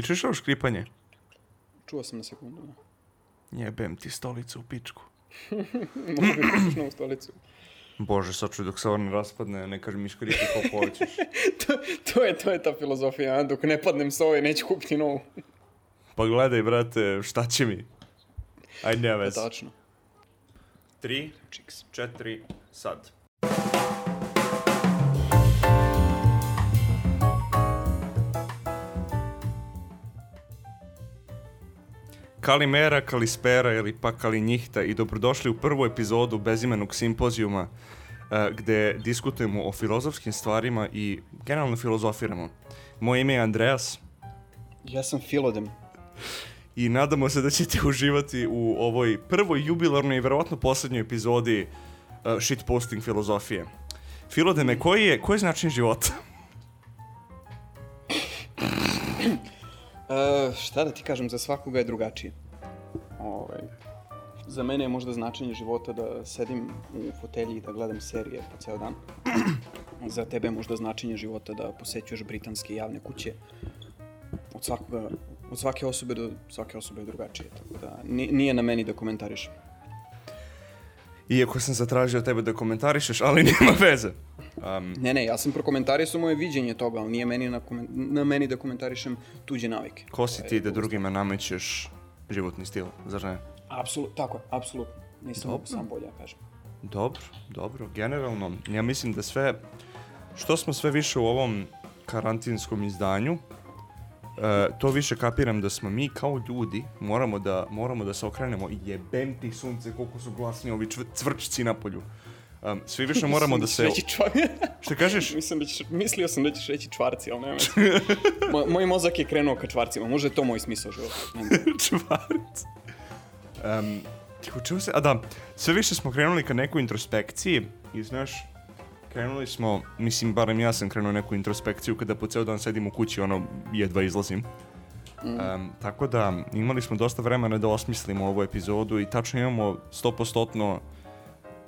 Ti čuješ ovo škripanje? Čuo sam na sekundu. Da. Jebem ti stolicu u pičku. Mogu bi pustiš novu stolicu. Bože, sačuj dok se ovo ne raspadne, ne kaži mi škripi koliko hoćeš. to, to, je, to je ta filozofija, dok ne padnem s ove, neću kupiti novu. Pa gledaj, brate, šta će mi? Ajde, nema je veze. tačno. Tri, četiri, sad. Kalimera, Kalispera ili pa Kalinjihta i dobrodošli u prvu epizodu bezimenog simpozijuma eh, gde diskutujemo o filozofskim stvarima i generalno filozofiramo. Moje ime je Andreas Ja sam Filodem. i nadamo se da ćete uživati u ovoj prvoj jubilarnoj i verovatno poslednjoj epizodi uh, shitposting filozofije. Filodeme, koji je, koji je značaj života? E, šta da ti kažem, za svakoga je drugačije. Ovaj, za mene je možda značenje života da sedim u fotelji i da gledam serije po ceo dan. za tebe je možda značenje života da posećuješ britanske javne kuće. Od svakoga, od svake osobe do svake osobe je drugačije, tako da ni- nije na meni da komentarišem. Iako sam zatražio tebe da komentarišeš, ali nema veze. Um, Ne, ne, ja sam prokomentarisao moje viđenje toga, ali nije meni na, na meni da komentarišem tuđe navike. ko si ti da drugima namećeš životni stil, zar ne? Apsolutno, tako je, apsolutno. Nisam Dobro. sam bolje, ja kažem. Dobro, dobro. Generalno, ja mislim da sve, što smo sve više u ovom karantinskom izdanju, e, to više kapiram da smo mi kao ljudi moramo da, moramo da se okrenemo jebem ti sunce koliko su glasni ovi čv- cvrčci na polju. Um, svi više moramo da se... Reći čvar... Što kažeš? Mislim da ćeš, mislio sam da ćeš reći čvarci, ali nema veze. Mo, moj mozak je krenuo ka čvarcima, možda je to moj smisao života. Čvarc. Um, čemu se... A da, sve više smo krenuli ka nekoj introspekciji i znaš, krenuli smo, mislim, barem ja sam krenuo neku introspekciju kada po ceo dan sedim u kući, ono, jedva izlazim. Um, tako da, imali smo dosta vremena da osmislimo ovu epizodu i tačno imamo 100%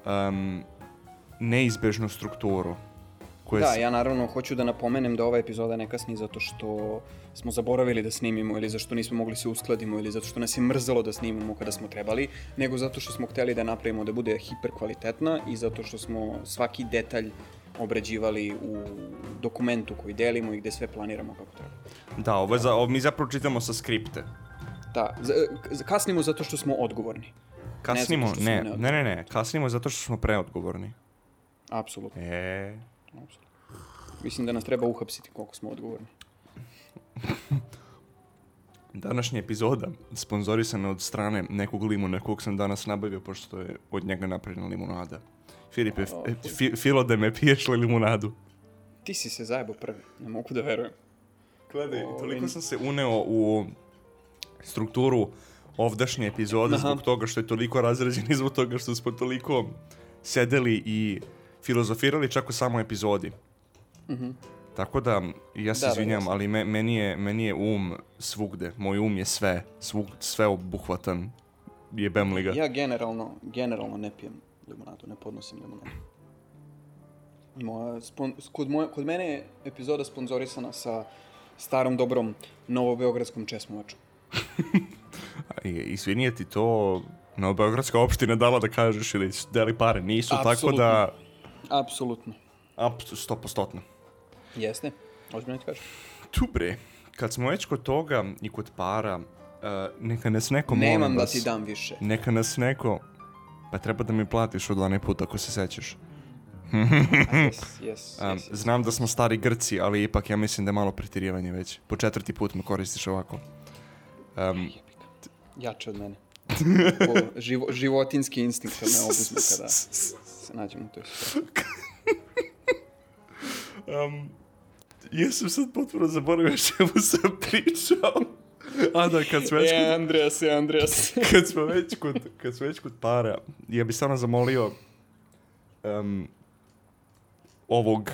um, neizbežnu strukturu. Koja Da, ja naravno hoću da napomenem da ova epizoda ne kasni zato što smo zaboravili da snimimo ili zato što nismo mogli se uskladimo ili zato što nas je mrzelo da snimimo kada smo trebali, nego zato što smo hteli da napravimo da bude hiperkvalitetna i zato što smo svaki detalj obrađivali u dokumentu koji delimo i gde sve planiramo kako treba. Da, ovo je za, ovo mi zapravo čitamo sa skripte. Da, kasnimo zato što smo odgovorni. Kasnimo, ne, ne, ne, ne, kasnimo zato što smo preodgovorni. Apsolutno. E, Mislim da nas treba uhapsiti koliko smo odgovorni. Današnja epizoda sponzorisana od strane nekog limuna kog sam danas nabavio pošto je od njega napravljena limunada. Filipe, O, f- fi, Filo da me piješ li limunadu? Ti si se zajebo prvi, ne mogu da verujem. Gledaj, O, toliko in- sam se uneo u strukturu ovdašnje epizode Aha. zbog toga što je toliko razređen i zbog toga što smo toliko sedeli i filozofirali čak u samoj epizodi. Tako da, ja se Da, da, izvinjam, ali me, meni, je, meni je um svugde. Moj um je sve, svug, sve obuhvatan. Jebem li ga. Ja generalno, generalno ne pijem limonadu, ne podnosim limonadu. Moja, spon, kod, moje, kod mene je epizoda sponzorisana sa starom dobrom novobeogradskom česmovačom. I, izvini, je ti to Novobeogradska opština dala da kažeš ili deli pare? Nisu, tako Apsolutno. da... Apsolutno. Ap, sto postotno. Jeste, ozbiljno ti kažem. Tu bre, kad smo već kod toga i kod para, uh, neka nas neko molim Nemam da ti dam više. Neka nas neko... Pa treba da mi platiš od lane put ako se sećaš. Jes, jes, Um, jes. znam da smo stari Grci, ali ipak ja mislim da je malo pretirivanje već. Po četvrti put me koristiš ovako. Um, Jače od mene. Živo, životinski instinkt me obuzme kada se nađem u toj situaciji. Um, jesam sad potpuno zaboravio čemu sam pričao. A da, kad smo već kod E, Andreas, e, Andreas. kad smo već kod, kad smo već kod para, ja bih stvarno zamolio um, ovog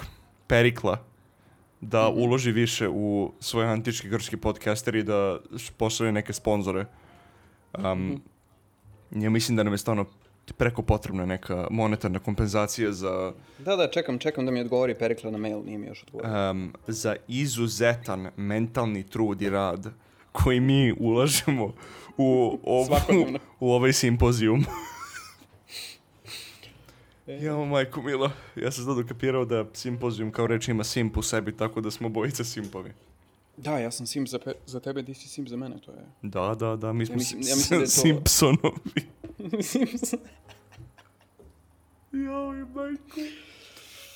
Perikla da uloži više u svoje antički grčki podcaster i da pošalje neke sponzore. Um, Ja mislim da nam je stvarno preko potrebna neka monetarna kompenzacija za, Da, da, čekam, čekam da mi odgovori Perikla na mail, nije mi još odgovorio. um, za izuzetan mentalni trud i rad koji mi ulažemo u, ovu, Svakodnevno. u ovaj simpozijum. E. Ja, majko mila, ja sam zato kapirao da simpozijum kao reč ima simp u sebi, tako da smo bojice simpovi. Da, ja sam sim za, pe- za tebe, ti si sim za mene, to je... Da, da, da, mi smo mislim- si- ja mislim da to- Simpsonovi. Simpson. Joj, majko.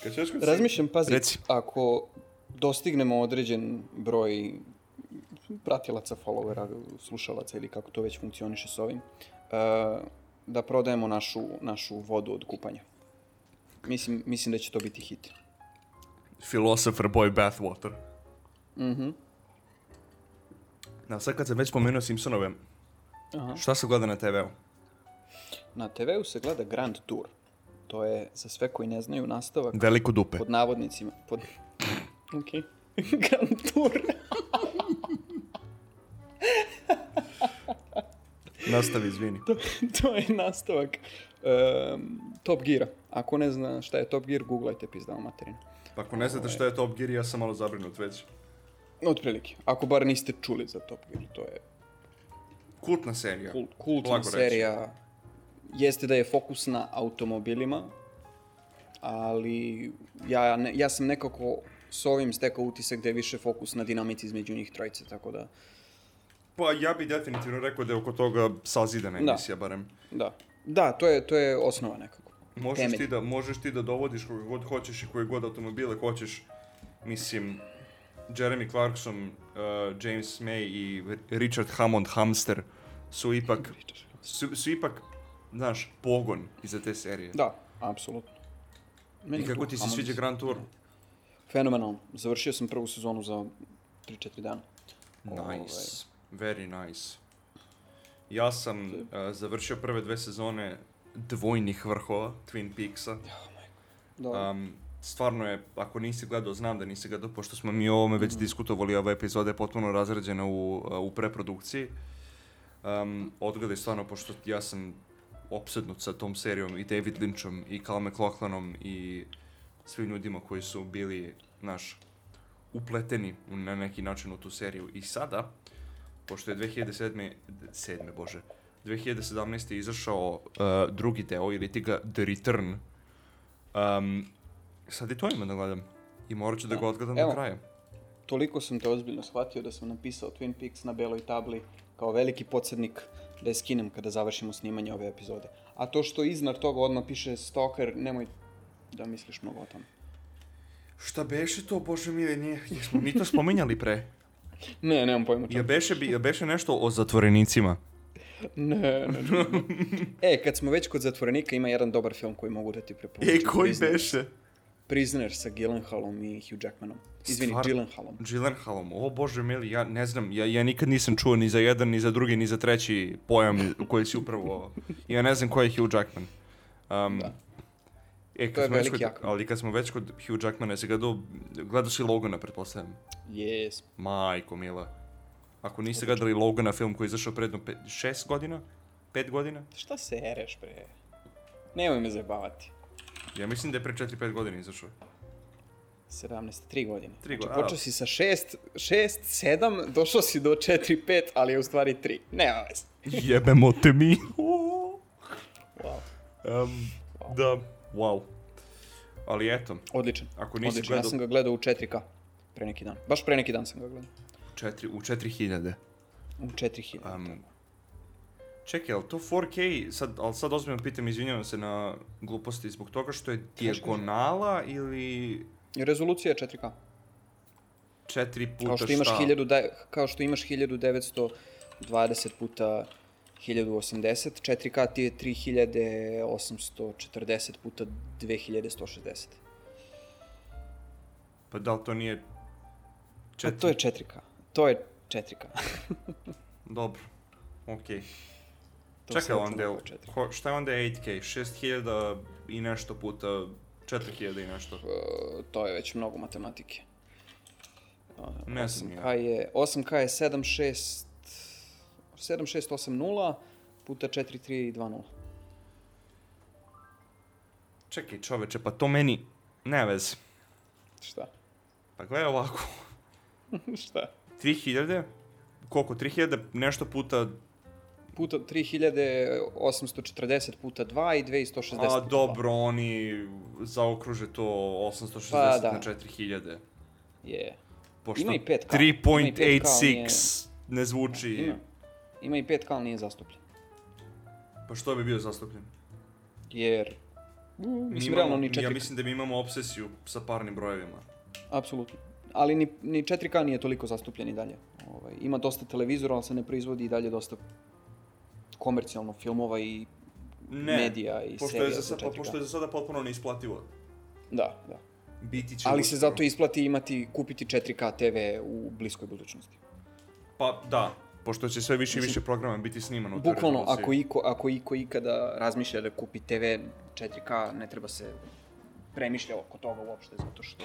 Kad ćeš kod Razmišljam, pazi, Reci. ako dostignemo određen broj pratilaca, followera, slušalaca ili kako to već funkcioniše s ovim, uh, da prodajemo našu, našu vodu od kupanja. Mislim, mislim da će to biti hit. Philosopher boy bathwater. Mhm. Da, sad kad sam već spomenuo Simpsonove, Aha. šta se gleda na TV-u? Na TV-u se gleda Grand Tour. To je, za sve koji ne znaju, nastavak Veliko dupe. pod navodnicima. Pod... Ok. Grand Tour. Nastavi, izvini. to, to je nastavak um, Top Geara. Ako ne zna šta je Top Gear, googlajte pizdama materinu. Pa ako ne znate šta je Top Gear, ja sam malo zabrinut već. Otprilike. Ako bar niste čuli za Top Gear, to je Kultna serija. kult, kultna Lako reći. serija. Jeste da je fokus na automobilima, ali ja, ne, ja sam nekako s ovim stekao utisak da je više fokus na dinamici između njih trojice, tako da, Pa ja bi definitivno rekao da je oko toga sazidana Da. emisija barem. da. Da, to je, to je osnova nekako. Možeš Temelj. ti, da, možeš ti da dovodiš koga god hoćeš i koje god automobile hoćeš. Mislim, Jeremy Clarkson, uh, James May i Richard Hammond Hamster su ipak, su, su ipak, znaš, pogon iza te serije. Da, apsolutno. Meni I kako ti se sviđa Grand Tour? Fenomenalno. Završio sam prvu sezonu za 3-4 dana. Nice, very nice. Ja sam uh, završio prve dve sezone dvojnih vrhova, Twin Peaksa. Da. Um, stvarno je, ako nisi gledao, znam da nisi gledao, pošto smo mi o ovome već diskutovali, ova epizoda je potpuno razrađena u, u preprodukciji. Um, odgledaj stvarno, pošto ja sam opsednut sa tom serijom i David Lynchom i Cal McLaughlanom i svim ljudima koji su bili, naš, upleteni na neki način u tu seriju. I sada, pošto je 2007. 7. bože, 2017. izašao uh, drugi deo, ili ti ga The Return, um, sad i to ima da gledam. I morat ću da ga odgledam Evo. do kraja. Toliko sam te ozbiljno shvatio da sam napisao Twin Peaks na beloj tabli kao veliki podsjednik da je skinem kada završimo snimanje ove epizode. A to što iznad toga odmah piše Stalker, nemoj da misliš mnogo o tome. Šta beše to, bože mili, nije, jesmo mi to spominjali pre? Ne, nemam pojma Ja čemu. beše, bi, ja beše nešto o zatvorenicima. Ne, ne, ne, ne. E, kad smo već kod zatvorenika, ima jedan dobar film koji mogu da ti preporučim. E, koji beše? Prisoner sa Gyllenhaalom i Hugh Jackmanom. Izvini, Stvar- Gyllenhaalom. Gyllenhaalom, o bože mili, ja ne znam, ja, ja nikad nisam čuo ni za jedan, ni za drugi, ni za treći pojam koji si upravo... Ja ne znam ko je Hugh Jackman. Um, Da. E, To je kod, jak. ali kad smo već kod Hugh Jackmana, jesi gledao, gledao si Logana, pretpostavljam. Yes. Majko mila. Ako niste gledali Logana, film koji je izašao predno pe, šest godina? Pet godina? Šta se ereš, bre? Nemoj me zajebavati. Ja mislim da je pre 4-5 godina izašao. 17, 3 godine. Tri znači, go- a. počeo si sa 6, 6, 7, došao si do 4, 5, ali je u stvari 3. Nema veze. Jebemo te mi. Wow. Um, da, wow. Ali eto, Odličan. ako nisi Odličan. Ja gledao sam ga gledao u 4K. Pre neki dan. Baš pre neki dan sam ga gledao. četiri, u 4000. U 4000. Um, čekaj, ali to 4K, sad, ali sad ozbiljno pitam, izvinjavam se na gluposti, zbog toga što je dijagonala ili Rezolucija je 4K. 4 puta Kao što imaš šta? 1000, da, kao što imaš 1920 puta 1080, 4K ti je 3840 puta 2160. Pa da li to nije... Četiri... to je 4K. To je 4K. Dobro, okej. To Čekaj, onda, je- kao 4K. ko- šta je onda 8K? 6000 i nešto puta 4000 i nešto. E, to je već mnogo matematike. A, Ne znam 8K je, 8K je 76 7680 puta 4320. Čekaj, čoveče, pa to meni... Ne vez. Šta? Pa gledaj ovako. Šta? 3000 koliko, 3000 nešto puta, Puta 3840 puta 2 i 2160 a dobro, oni zaokruže to 860 Pa, da. na 4000. 2. Je. Pošto Ima i 5K. Ima i 5K, 3.86 ne zvuči... Ima. Ima i 5K, ali nije zastupljen. Pa što bi bio zastupljen? Jer... Mm, Mi mislim, imamo- realno ni 4K. Ja mislim da mi imamo obsesiju sa parnim brojevima. Apsolutno. Ali ni, ni 4K nije toliko zastupljen i dalje. Ovaj, ima dosta televizora, ali se ne proizvodi i dalje dosta komercijalno filmova i Ne, medija i pošto serija je za, za sa- pa 4K. pošto je za sada potpuno neisplativo. Da, da. Biti će Ali se zato isplati imati, kupiti 4K TV u bliskoj budućnosti. Pa da, pošto će sve više i više programa biti snimano. Bukvalno, ako iko, ako iko ikada razmišlja da kupi TV 4K, ne treba se premišlja oko toga uopšte, zato što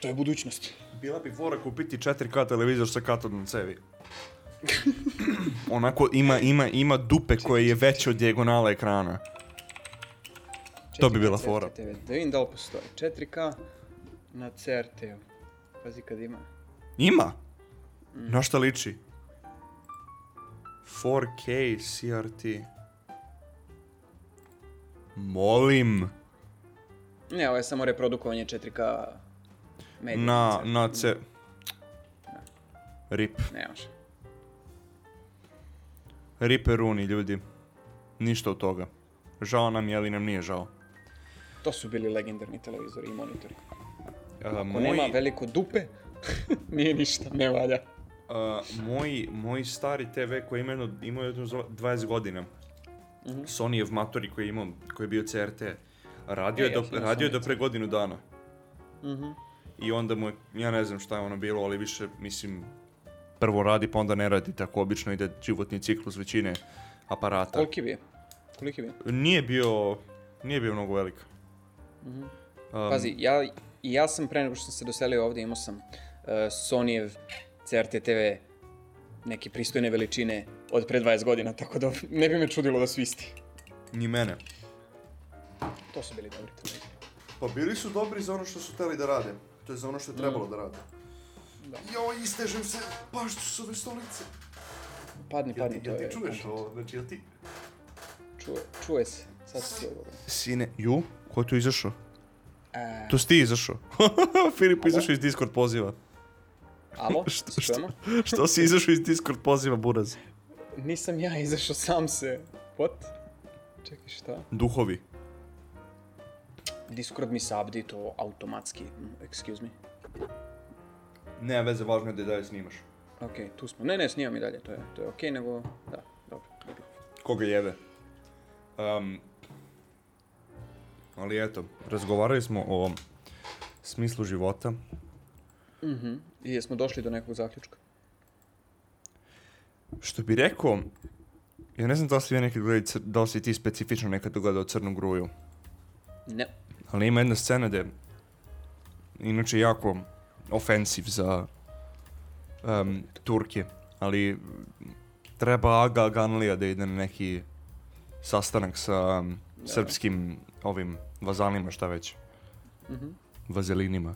to je budućnost. Bila bi fora kupiti 4K televizor sa katodnom cevi. Onako ima, ima, ima dupe koje je veće od dijagonala ekrana. To bi 4K bila fora. TV. Da vidim da li postoji. 4K na CRT-u. Pazi kad ima. Ima? Mm. Na šta liči? 4K CRT. Molim. Ne, ovo je samo reprodukovanje 4K medija. Na, na C... Rip. Ne može. Riperuni, ljudi. Ništa od toga. Žao nam je, ali nam nije žao. To su bili legendarni televizori i monitori. A, Ako moj, nema veliko dupe, nije ništa, ne valja. a, moj, moj stari TV koji ima jedno, imao jedno zlo- 20 godina. Mhm. Sonyjev matori koji je imao, koji je bio CRT. Radio je, E, do, ja radio je do pre godinu dana. Mhm. I onda mu je, ja ne znam šta je ono bilo, ali više, mislim, prvo radi pa onda ne radi, tako obično ide životni ciklus većine aparata. Koliki bi je? Koliki bi je? Nije bio, nije bio mnogo velik. Mhm. Um, Pazi, ja, i ja sam pre nego što sam se doselio ovdje imao sam uh, Sonyjev CRT TV neke pristojne veličine od pre 20 godina, tako da ne bi me čudilo da su isti. Ni mene. To su bili dobri televizori. Pa bili su dobri za ono što su hteli da rade. To je za ono što je trebalo da rade. Da. Joj, istežem se, baš su ove stolice. Padni, Jel padni, ti, to jel je... ti čuješ ovo? Znači, jel ti... Čuje, čuje se. Sad se čuje dobro. Sine, ju, ko je tu izašao? E, To si ti izašao. Filip izašao iz Discord poziva. alo, Što- čujemo? Što si izašao iz Discord poziva, buraz? Nisam ja izašao sam se. What? Čekaj, šta? Duhovi. Discord mi se update automatski. Mm, Excuse me. Ne, veze, važno je da i dalje snimaš. Ok, tu smo. Ne, ne, snimam i dalje, to je, to je ok, nego... Da, dobro. Koga jebe. Um, ali eto, razgovarali smo o smislu života. Mhm. I jesmo došli do nekog zaključka? Što bi rekao, ja ne znam da li si vi nekad gledali, da li si ti specifično nekad gledao Crnu gruju, Ne. ali ima jedna scena gde, inače jako ofensiv za um, Turke, ali treba Aga Aganlija da ide na neki sastanak sa um, srpskim ovim vazalima, šta već, Mhm. vazelinima.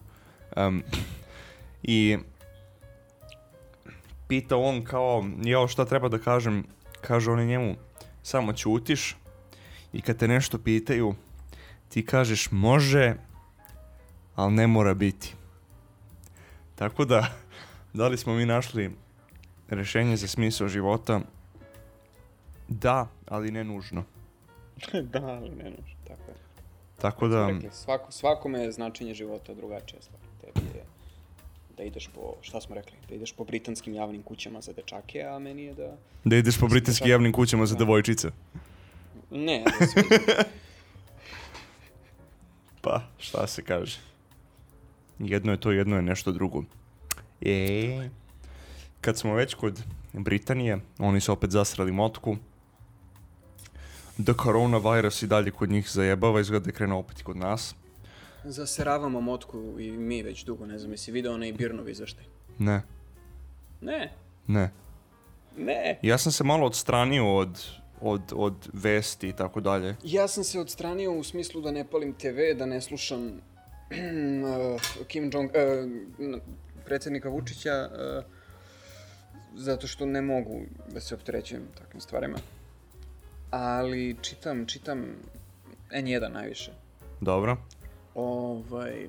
Um, I pita on kao, jao šta treba da kažem, kaže on njemu, samo ćutiš i kad te nešto pitaju, ti kažeš može, ali ne mora biti. Tako da, da li smo mi našli rešenje za smisao života? Da, ali ne nužno. da, ali ne može, tako je. Tako da, Rekli, svako, svakome je značenje života drugačija stvar. Tebi je da ideš po, šta smo rekli, da ideš po britanskim javnim kućama za dečake, a meni je da... da ideš po britanskim Tako. javnim kućama za Da. devojčice. Ne, da svi... Pa, šta se kaže? Jedno je to, jedno je nešto drugo. E, kad smo već kod Britanije, oni su opet zasrali motku. Da coronavirus i dalje kod njih zajebava, izgleda da je krenuo opet i kod nas. Zaseravamo motku i mi već dugo, ne znam, jesi video onaj Birnov izveštaj? Ne, Ne, ne. ne. Ja sam se malo odstranio od, od, od vesti i tako dalje. Ja sam se odstranio u smislu da ne palim TV, da ne slušam Kim Jong, uh, predsjednika Vučića, uh, zato što ne mogu da se opterećujem takvim stvarima. Ali čitam, čitam N1 najviše. Dobro. Ovaj,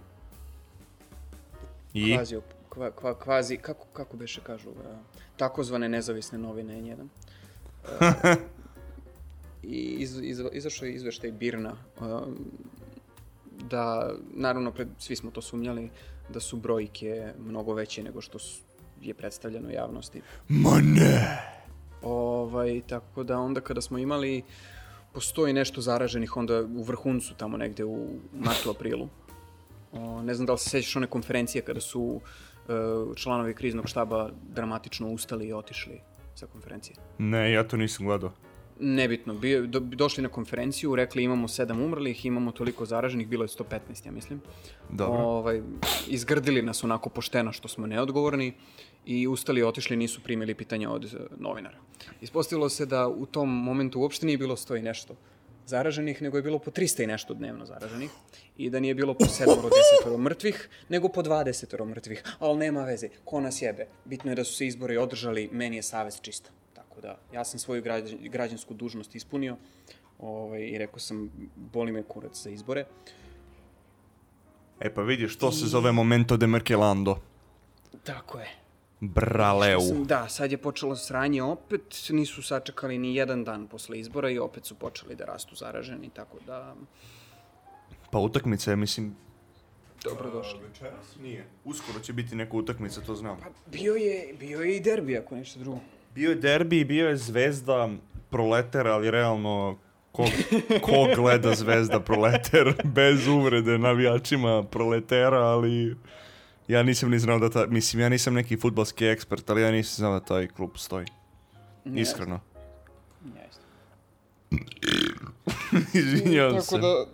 I? kvazi, kva, kva, kvazi, kako, kako beše kažu, uh, takozvane nezavisne novine N1. Uh, I iz, iz, izašao je izveštaj Birna, um, da, naravno, pred, svi smo to sumnjali, da su brojke mnogo veće nego što su, je predstavljeno javnosti. Ma ne! Ovaj, tako da onda kada smo imali, postoji nešto zaraženih onda u vrhuncu tamo negde u martu, aprilu. O, ne znam da li se sećaš one konferencije kada su e, članovi kriznog štaba dramatično ustali i otišli sa konferencije. Ne, ja to nisam gledao. Nebitno, bio, do, došli na konferenciju, rekli imamo sedam umrlih, imamo toliko zaraženih, bilo je 115, ja mislim. Dobro. Ovaj, izgrdili nas onako pošteno što smo neodgovorni i ustali otišli, nisu primili pitanja od eh, novinara. Ispostavilo se da u tom momentu uopšte nije bilo sto i nešto zaraženih, nego je bilo po 300 i nešto dnevno zaraženih i da nije bilo po 7 10 mrtvih, nego po 20 mrtvih, ali nema veze, ko nas jebe. Bitno je da su se izbori održali, meni je savest čista. Tako da, ja sam svoju građan, građansku dužnost ispunio ovaj, i rekao sam, boli me kurac za izbore. E pa vidiš, to se zove momento de Merkelando. Tako je. Braleu. Sam, da, sad je počelo sranje opet, nisu sačekali ni jedan dan posle izbora i opet su počeli da rastu zaraženi, tako da Pa utakmica je, mislim... dobrodošli. Večeras? Nije. Uskoro će biti neka utakmica, to znam. Pa bio je, bio je i derbi, ako nešto drugo. Bio je derbi, bio je zvezda, proleter, ali realno ko, ko gleda zvezda proleter bez uvrede navijačima proletera, ali ja nisam ni znao da ta, mislim ja nisam neki futbalski ekspert, ali ja nisam znao da taj klub stoji. Ne, Iskreno. Isto. Izvinjavam Tako se. da,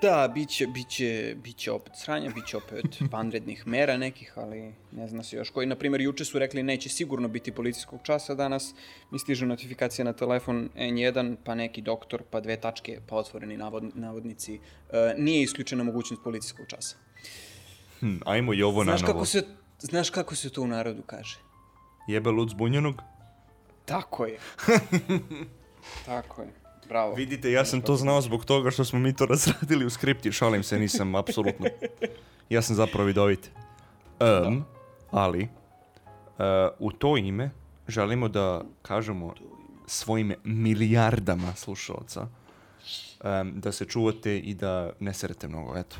da, biće, biće, biće opet sranja, biće opet vanrednih mera nekih, ali ne zna se još koji. Naprimjer, juče su rekli neće sigurno biti policijskog časa danas, mi stižu notifikacija na telefon N1, pa neki doktor, pa dve tačke, pa otvoreni navod, navodnici. E, nije isključena mogućnost policijskog časa. Hm, ajmo i ovo na Znaš novo. kako, se, znaš kako se to u narodu kaže? Jebe lud zbunjenog? Tako je. Tako je. Bravo. Vidite, ja sam to znao zbog toga što smo mi to razradili u skripti, šalim se, nisam, apsolutno. Ja sam zapravo vidovit. Um, ali, uh, u to ime želimo da kažemo svojim milijardama slušalaca um, da se čuvate i da ne serete mnogo, eto.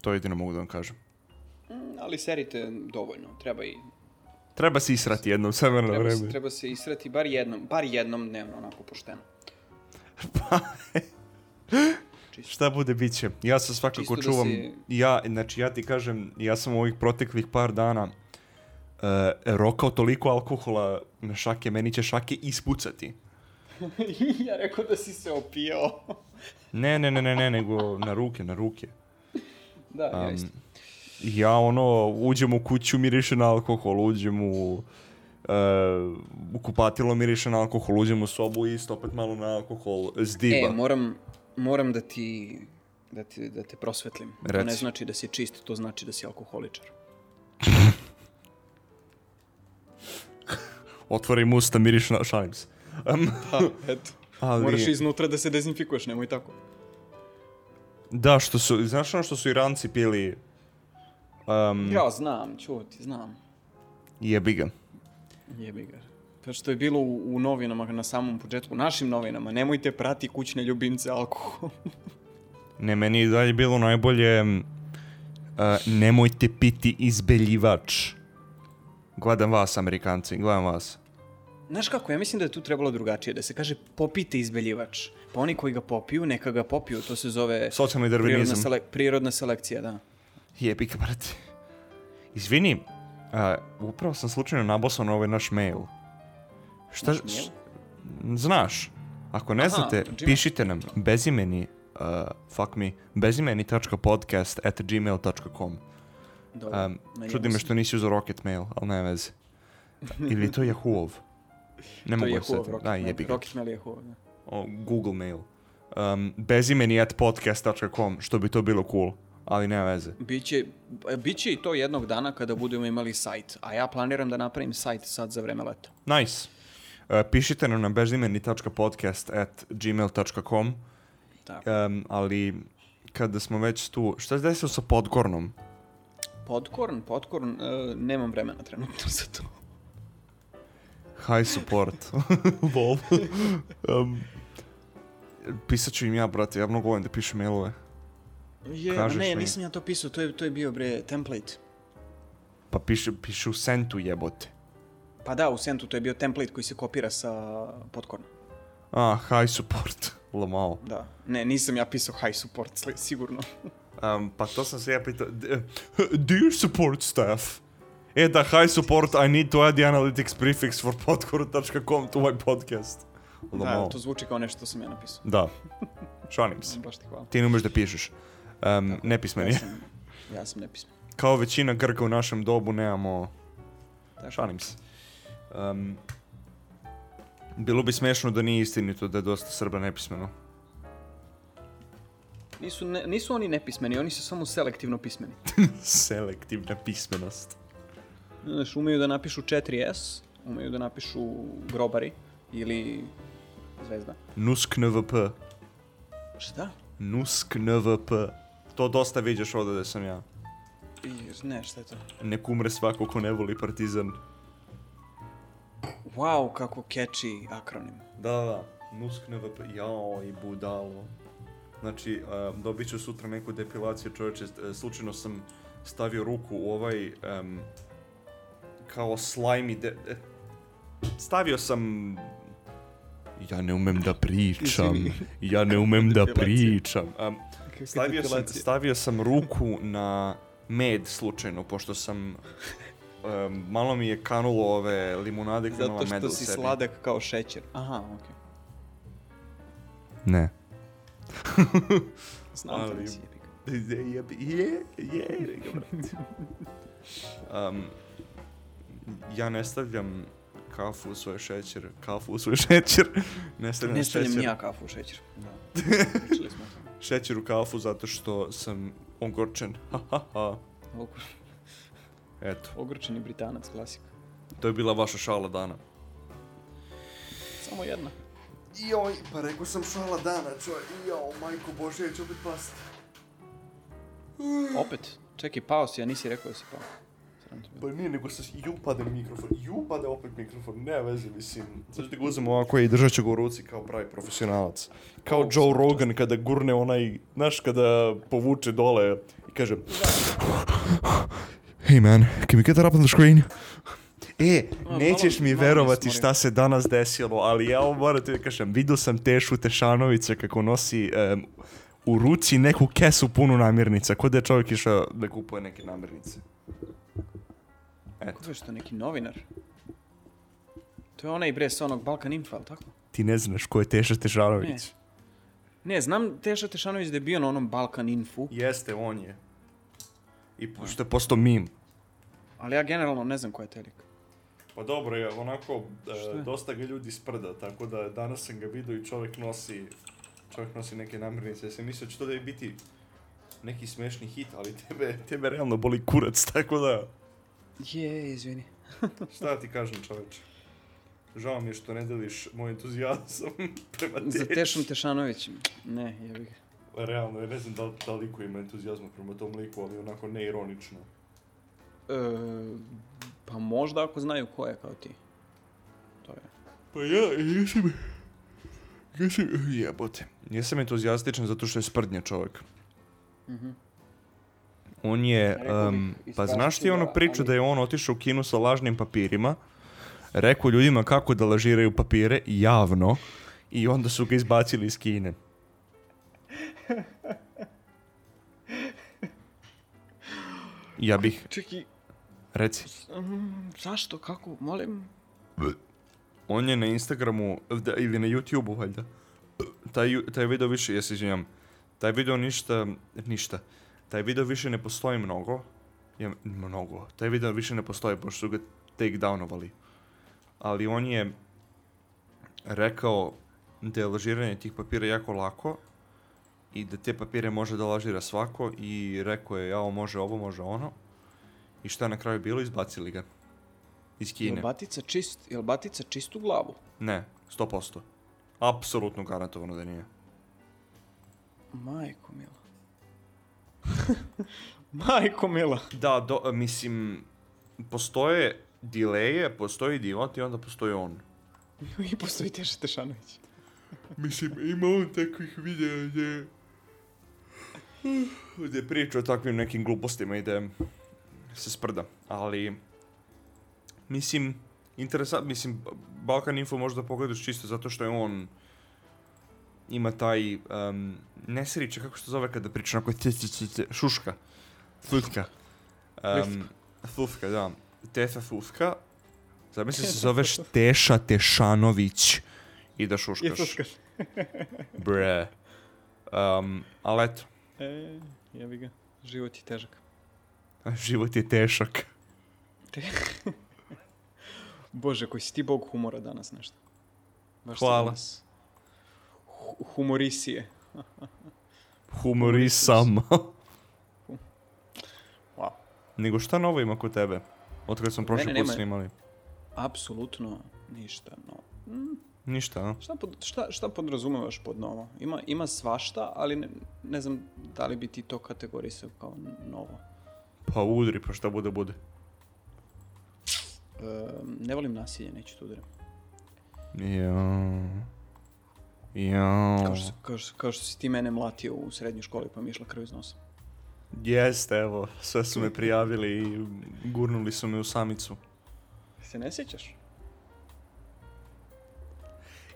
To jedino mogu da vam kažem. Mm, Ali serite dovoljno, treba i Treba se israti jednom sve vreme. treba se israti bar jednom, bar jednom dnevno, onako pošteno. Čisto. Šta bude, bit će. Ja se svakako Čisto da čuvam. si- Ja, znači, ja ti kažem, ja sam u ovih proteklih par dana uh, rokao toliko alkohola na šake, meni će šake ispucati. ja rekao da si se opijao. Ne, ne, ne, ne, ne, nego na ruke, na ruke. da, ja Um, isto. ja ono, uđem u kuću, miriše na alkohol, uđem u... Uh, u kupatilo miriše na alkohol, uđem u sobu i isto opet malo na alkohol, zdiba. E, moram, moram da ti, da, ti, da te prosvetlim. To ne Reci. znači da si čist, to znači da si alkoholičar. Otvorim usta, miriše na... Šalim se. Um, Da, eto. ali... Moraš iznutra da se dezinfikuješ, nemoj tako. Da, što su, znaš ono što su Iranci pili? Um, Ja znam, čuti, znam. Jebi ga. Jebi ga. Kao što je bilo u, u novinama na samom početku, našim novinama, nemojte prati kućne ljubimce alkohol. Ne, meni je dalje bilo najbolje uh, nemojte piti izbeljivač. Gledam vas, Amerikanci, gledam vas. Znaš kako, ja mislim da je tu trebalo drugačije, da se kaže popite izbeljivač. Pa oni koji ga popiju, neka ga popiju, to se zove Socijalni prirodna, darvinizam. sele, prirodna selekcija, da. Jebi ga, brate. Izvini, uh, upravo sam slučajno nabosao na ovaj naš mail. Šta, Naš mail? Znaš, ako ne Aha, znate, Gmail. pišite nam bezimeni, uh, fuck me, bezimeni.podcast at gmail.com. Dobro. Um, čudi me što nisi uzeo Rocket Mail, ali ne veze. Ili je to Yahoo-ov? Ne To mogu je Yahoo. Rocket Da, Mail. jebi ga. Rocket Mail je Yahoo, da. O, Google Mail. Um, bezimeni at podcast.com, što bi to bilo cool. Ali nema veze. Biće, biće i to jednog dana kada budemo imali sajt, a ja planiram da napravim sajt sad za vreme leta. Nice. Uh, pišite nam na bezimeni.podcast at gmail.com Tako. um, ali kada smo već tu, šta se desilo sa Podkornom? Podkorn, Podkorn, e, nemam vremena trenutno za to. High support. Lol. um, pisat ću im ja, brate, ja mnogo volim da pišem mailove. Je, Kažeš ne, mi. nisam ja to pisao, to je, to je bio bre template. Pa piše, piše u sentu jebote. Pa da, u Sentu to je bio template koji se kopira sa Podkorna. A, high support. Lamao. Da. Ne, nisam ja pisao high support, sigurno. Um, pa to sam se ja pitao. Dear support staff. E da, hi support, I need to add the analytics prefix for podcore.com to my podcast. Da, Lamao. to zvuči kao nešto što sam ja napisao. Da. Šalim se. Baš ti hvala. Ti ne umeš da pišeš. Um, nepismeni. Ja sam, ja sam nepismen. Kao većina Grka u našem dobu nemamo... Tako. Šalim se. Um, bilo bi smešno da nije istinito da je dosta Srba nepismeno. Nisu, ne, nisu oni nepismeni, oni su samo selektivno pismeni. Selektivna pismenost. Znaš, umeju da napišu 4S, umeju da napišu grobari ili zvezda. Nusk NVP. Šta? Nusk NVP. To dosta viđaš ovdje da sam ja. I, ne, šta je to? Nek umre svako ko ne voli partizan. Wow, kako catchy akronim. Da, da, da. Nusk NVP. Jao i budalo. Znači, um, dobit ću sutra neku depilaciju čovječe. e, Slučajno sam stavio ruku u ovaj em, kao slimy de... e, Stavio sam... Ja ne umem da pričam. Ja ne umem da pričam. Um, stavio, sam, stavio sam ruku na med slučajno, pošto sam... em, malo mi je kanulo ove limunade koja imala Zato meda što u si sebi. sladak kao šećer. Aha, okej. Ne. Znam Ali- da nisi jebi ga. Je, je, je, um, ja ne stavljam kafu u svoj šećer, kafu u svoj šećer, ne stavljam, Ne stavljam šećer, ni ja kafu u šećer. Da. Pričali smo o tome. Šećer u kafu zato što sam ogorčen. Ha, ha, ha. Ogor- Eto, Ogorčeni britanac, klasika. to je bila vaša šala dana. Samo jedna. Joj, pa rekao sam šala dana, čoj, joj, majko Bože, ja ću opet pasti. Opet. Čekaj, pao si, a nisi rekao da si pao. Sram te bilo. Pa nije, nego se ju pade mikrofon, ju pade opet mikrofon, nema veze, mislim. Sad ću ti ga uzem ovako i držat ću ga u ruci kao pravi profesionalac. Kao O, Joe Rogan kada gurne onaj, znaš, kada povuče dole i kaže Hey man, can we get that up on the screen? E, nećeš mi verovati šta se danas desilo, ali ja ovo moram ti da kažem, vidio sam Tešu Tešanovića kako nosi em, u ruci neku kesu punu namirnica, kod da je čovjek išao da kupuje neke namirnice. Eto. Ko je što, neki novinar? To je onaj bre sa onog Balkan Info, ali tako? Ti ne znaš ko je Teša Tešanović. Ne, znam Teša Tešanović da je bio na onom Balkan Infu, Jeste, on je. I što je postao mim. ali ja generalno ne znam ko je taj lik. Pa dobro je, onako, je? dosta ga ljudi sprda, tako da danas sam ga vidio i čovjek nosi, čovjek nosi neke namirnice. Ja sam mislio da će to da je biti neki smešni hit, ali tebe, tebe realno boli kurac, tako da, Je, izvini. šta ti kažem čovječe? Žao mi je što ne deliš moj entuzijazam prema Za tebi. Tešom Tešanović, ne, jebi ga. Realno, ja ne znam da, da li liko ima entuzijazma prema tom liku, ali onako neironično. E, pa možda ako znaju ko je kao ti. To je. Pa ja, jesam... Jesam... Jebote. Jesam entuzijastičan zato što je sprdnja čovjek. Mhm. On je... Iz pa znaš ti onu priču da je on otišao u kinu sa lažnim papirima, rekao ljudima kako da lažiraju papire javno i onda su ga izbacili iz kine. Ja bih, Čekaj, reci, mm, zašto, kako, molim? on je na Instagramu da, ili na YouTubeu valjda. Taj, taj video više, ja se izvinjam, taj video ništa, ništa. Taj video više ne postoji mnogo. Ja, mnogo. Taj video više ne postoji, pošto su ga take downovali. Ali on je rekao da je lažiranje tih papira jako lako i da te papire može da lažira svako i rekao je, jao, može ovo, može ono. I šta je na kraju bilo? Izbacili ga. Iz Jel Kine. batica, čist, jel batica čistu glavu? Ne, 100%. Apsolutno garantovano da nije. Majko mila. Majko mila. Da, do, mislim, postoje dileje, postoji idiot i onda postoji on. I postoji Teša Tešanović. Mislim, ima on takvih videa gdje... Gdje priča o takvim nekim glupostima i da se sprda. Ali, mislim, interesant, mislim, Balkan Info možda pogledaš čisto zato što je on ima taj, um, nesriće, kako se to zove kada priča onako šuška, thutka. Um, thutka, da. Tefa thutka. Zamisli se zoveš Teša Tešanović i da šuškaš. Bre. Um, ali eto, E, jebi ga. Život je težak. život je tešak. Bože, koji si ti bog humora danas nešto. Baš Hvala. danas hu- Humorisije. Humorisam. Wow. Nego šta novo ima kod tebe? Od kad smo prošli put snimali. Apsolutno ništa, no. Ništa, a? Šta, pod, šta, šta podrazumevaš pod novo? Ima, ima svašta, ali ne, ne znam da li bi ti to kategorisao kao novo. Pa udri, pa šta bude, bude. E, ne volim nasilje, neću to udaram. Jao. Jao. Kao što, kao, što, kao što si ti mene mlatio u srednjoj školi pa mi je išla krv iz nosa. Jeste, evo, sve su me prijavili i gurnuli su me u samicu. Se ne sjećaš?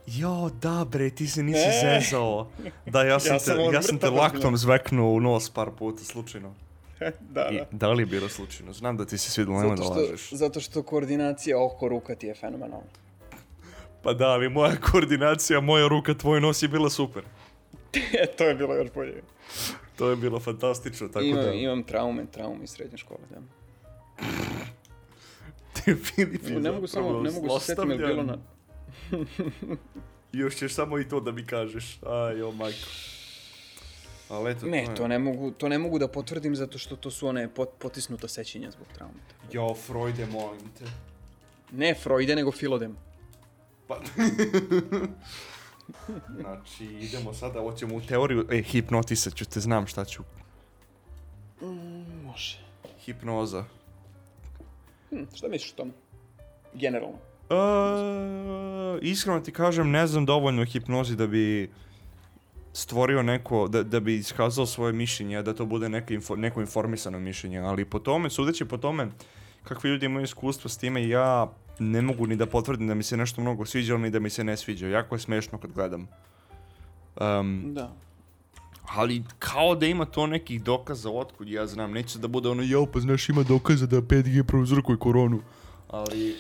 Jo, da bre, ti se nisi Ne. zezao. Da, ja sam, Ja te, sam on ja sam te laktom zveknuo u nos par puta, slučajno. da, I, da li je bilo slučajno? Znam da ti se svidilo, nemoj da lažeš. zato što koordinacija oko ruka ti je fenomenalna. Pa da, ali moja koordinacija, moja ruka, tvoj nos je bila super. e, to je bilo još bolje. To je bilo fantastično, tako imam, da... imam traume, traume iz srednje škole, da. Ti Filip je Ne mogu samo, ne mogu se setiti, bilo na... Još ćeš samo i to da mi kažeš. Aj, o majko. Ali eto, Ne, to ne mogu, to ne mogu da potvrdim zato što to su one pot, potisnuta sećenja zbog traume. Jo, Freude, molim te. Ne Freude, nego Filodem. Pa... znači, idemo sada, hoćemo u teoriju. E, hipnotisat ću te, znam šta ću. Može. Hipnoza. Hm, šta misliš o tome? Generalno. Uh, iskreno ti kažem, ne znam dovoljno o hipnozi da bi stvorio neko, da, da bi iskazao svoje mišljenje, da to bude neka info, neko informisano mišljenje, ali po tome, sudeći po tome kakvi ljudi imaju iskustva s time, ja ne mogu ni da potvrdim da mi se nešto mnogo sviđa, ni da mi se ne sviđa. Jako je smešno kad gledam. Um, Da. ali kao da ima to nekih dokaza otkud ja znam, neće da bude ono, jao pa znaš ima dokaza da 5G prouzrokuje koronu. Ali...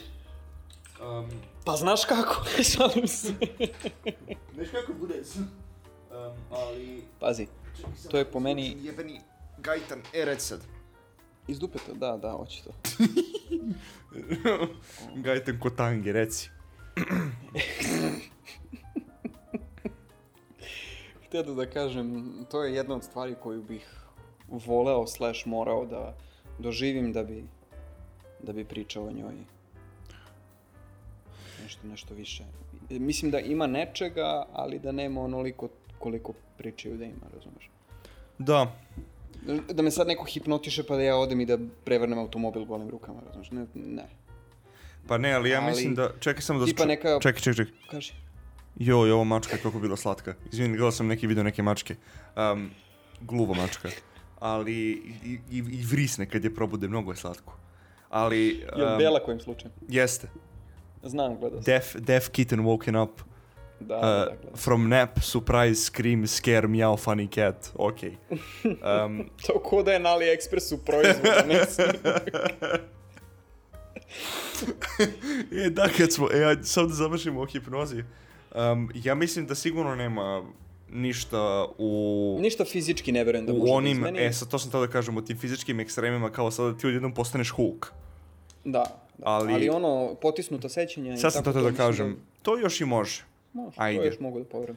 Um, Pa znaš kako? Šalim se. Znaš kako bude? Um, ali... Pazi, To je po meni- Jebeni gajtan, e reci sad. Iz dupeta, da, da, hoće to. gajtan kotange, reci. Htio da kažem, to je jedna od stvari koju bih voleo slash morao da doživim da bi, da bi pričao o njoj nešto, nešto više. Mislim da ima nečega, ali da nema onoliko koliko pričaju da ima, razumeš? Da, Da me sad neko hipnotiše pa da ja odem i da prevrnem automobil golim rukama, razumeš? Ne, ne. pa ne, ali ja Ali- mislim da... Čekaj samo da... Tipa neka- Čekaj, čekaj, čekaj. Kaži. Joj, ovo mačka je kako bila slatka. Izvini, gledao sam neki video neke mačke. Um, gluva mačka. Ali i, i, i vrisne kad je probude, mnogo je slatko. Ali... Je li um, Bela kojim slučajem? Jeste. Znam, gledao sam. Deaf, deaf kitten woken up. Da, Uh, da, da, sam. from nap, surprise, scream, scare, meow, funny cat. Ok. Um, To ko da je na AliExpressu proizvod, ne e, da, kad smo, e, samo da završimo o hipnozi. Um, ja mislim da sigurno nema ništa u... Ništa fizički ne verujem da može u onim, da izmeni. e sad to sam tada da kažem, u tim fizičkim ekstremima kao sada ti odjednom postaneš Hulk. Da, da. Ali- Ali... ono, potisnuta sećanja i Sad sam tako to da mislim kažem, to još i može. Može, Ajde. to još mogu da poverujem.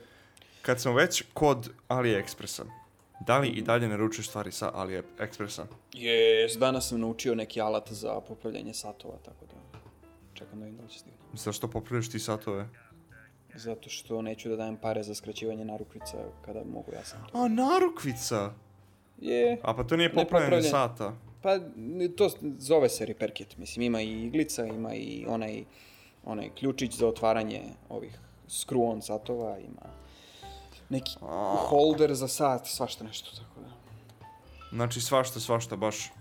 kad sam već kod AliExpressa, da li i dalje naručuješ stvari sa AliExpressa? Jes, danas sam naučio neki alat za popravljanje satova, tako da čekam da vidim da li će stigne. Zašto popravljaš ti satove? Zato što neću da dajem pare za skraćivanje narukvica kada mogu ja sam to. A, narukvica! Je, A pa to nije popravljanje sata. pa to zove se repair kit. Mislim, ima i iglica, ima i onaj, onaj ključić za otvaranje ovih screw-on satova, ima neki holder za sat, svašta nešto, tako da. Znači svašta, svašta, baš.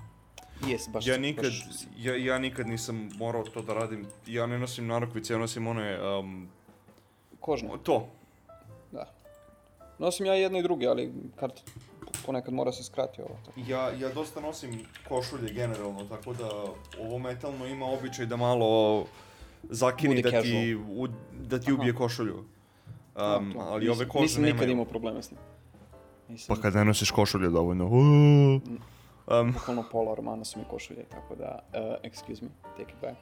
Jes, baš, Ja nikad, baš ja, ja nikad nisam morao to da radim. Ja ne nosim narukvice, ja nosim one, um, kožne, to. da. Nosim ja jedno i druge, ali kad ponekad mora se skrati ovo. Tako. Ja, ja dosta nosim košulje generalno, tako da ovo metalno ima običaj da malo zakini da ti, u, da ti Aha. ubije košulju. Um, ali ove kože Nisam nikad nemaju. imao problema s njim. Nisam, Pa kad ne nosiš košulje dovoljno. uuu. Um, bukvalno pola romana su mi košulje, tako da, uh, excuse me, take it back.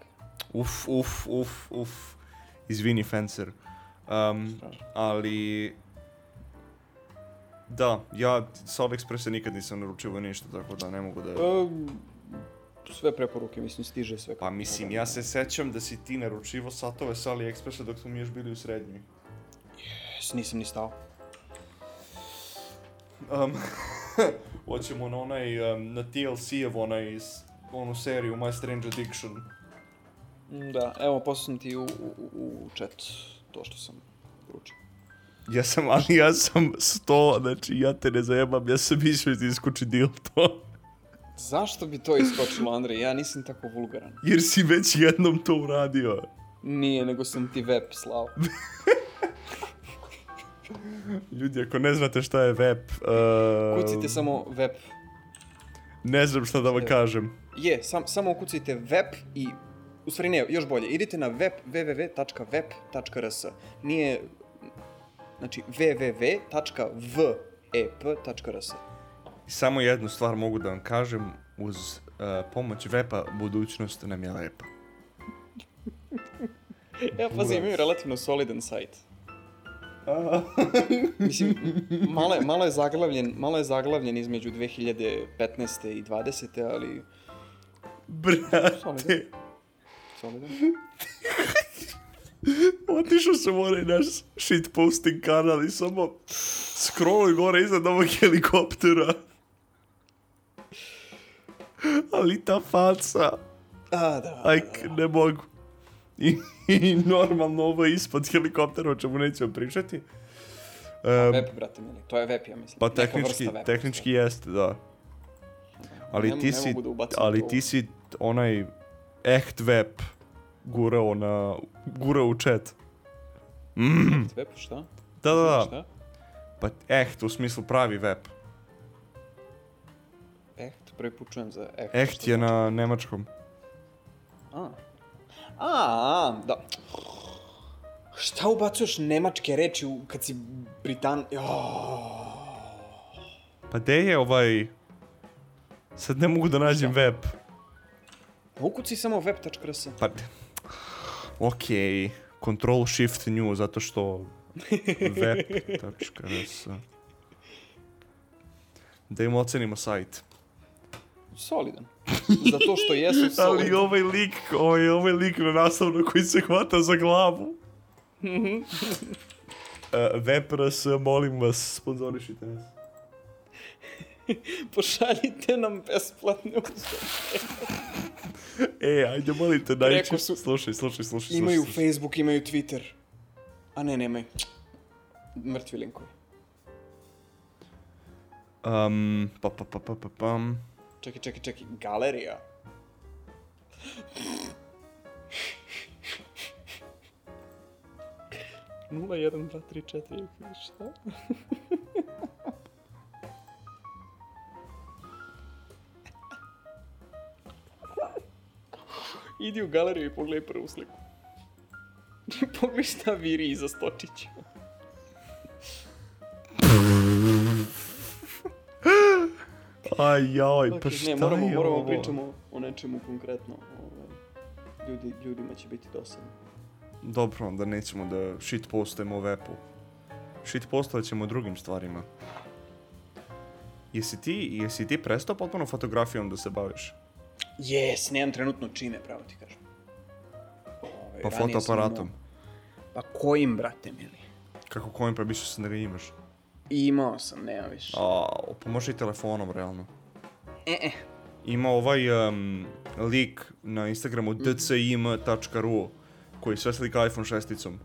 uf, uf, uf, uf. Izvini, Fencer. Um, ali... Da, ja sa AliExpressa nikad nisam naručivao ništa, tako da ne mogu da... E, sve preporuke, mislim, stiže sve. Pa mislim, ja se sećam da si ti naručivo satove sa AliExpressa dok smo mi još bili u srednjoj. Jes, Nisam ni stao. Um, hoćemo na onaj, um, na TLC-ev onaj, onu seriju My Strange Addiction. Mm, Da, evo, poslao sam ti u, u, u chat to što sam poručio. Ja sam, ali ja sam sto, znači ja te ne zajebam, ja sam mislio da iskuči deal to. Zašto bi to iskočilo, Andrej? Ja nisam tako vulgaran. Jer si već jednom to uradio. Nije, nego sam ti web slao. Ljudi, ako ne znate šta je web, uh, Kucite samo web. ne znam šta da vam kažem. Je, sam, samo ukucajte web i... U stvari ne, još bolje. Idite na web www.web.rs. Nije... Znači www.vep.rs. Samo jednu stvar mogu da vam kažem, uz uh, pomoć weba budućnost nam je lepa. Ja, pazi, imaju relativno solidan sajt. Mislim, malo je, malo je zaglavljen, malo je zaglavljen između 2015. i 20. ali Brate, solidan. Solidan. otišao sam u onaj naš shitposting kanal i samo scrolluj gore iznad ovog helikoptera. Ali ta faca, A, da. aj, ne mogu. I, I normalno ovo je ispod helikoptera, o čemu nećemo pričati. Um, Web, brate mili. To je web, ja mislim. pa tehnički, weba. tehnički jeste, da. Ali Ne- ti ne si, da ali ti si onaj echt web gurao na, gurao u chat. Mm. Web, šta? Da, da, da. Šta? Pa echt, u smislu pravi web. Prvi put čujem za echt. Echt šta je na nemačkom. A. A, a, da. Šta ubacuješ nemačke reči u, kad si Britan... Joooo. Pa gde je ovaj... Sad ne mogu da nađem web. Ukuci samo web.rs. Pa... Okej. Control Shift New, zato što... web.rs Da im ocenimo sajt. Solidan. Zato što jesu Ali solidan. ovaj lik, ovaj, ovaj lik na naslovno koji se hvata za glavu. uh, Vepras, molim vas, sponzorišite nas. Pošaljite nam besplatne usluge. E, ajde, molim te, najče. Su- Slušaj, slušaj, slušaj. Imaju slušaj. Facebook, imaju Twitter. A ne, nemaju. Mrtvi linkovi. Um, pa, pa, pa, pa, pa, pam. Čekaj, čekaj, čekaj. Galerija. Nula, jedan, dva, tri, četiri, šta? Idi u galeriju i pogledaj prvu sliku. pogledaj šta viri iza Stočića. Aj, joj, pa Ok, šta ne, moramo, je moramo ovo? pričamo o nečemu konkretno. Ovaj, ljudi, ljudima će biti dosadno. Dobro, onda nećemo da shitpostujemo o Vepu. Shit postovat ćemo drugim stvarima. Jesi ti, jesi ti prestao potpuno fotografijom da se baviš? Jes, nemam trenutno čime, pravo ti kažem. Ovaj, Pa fotoaparatom. imao- Pa kojim, brate mili? Kako kojim pa mislio sam da ga imaš? Imao sam, nema više. A, pa može i telefonom, realno. E, e. Ima ovaj um, lik na Instagramu dcim.ru koji sve slika iPhone šesticom.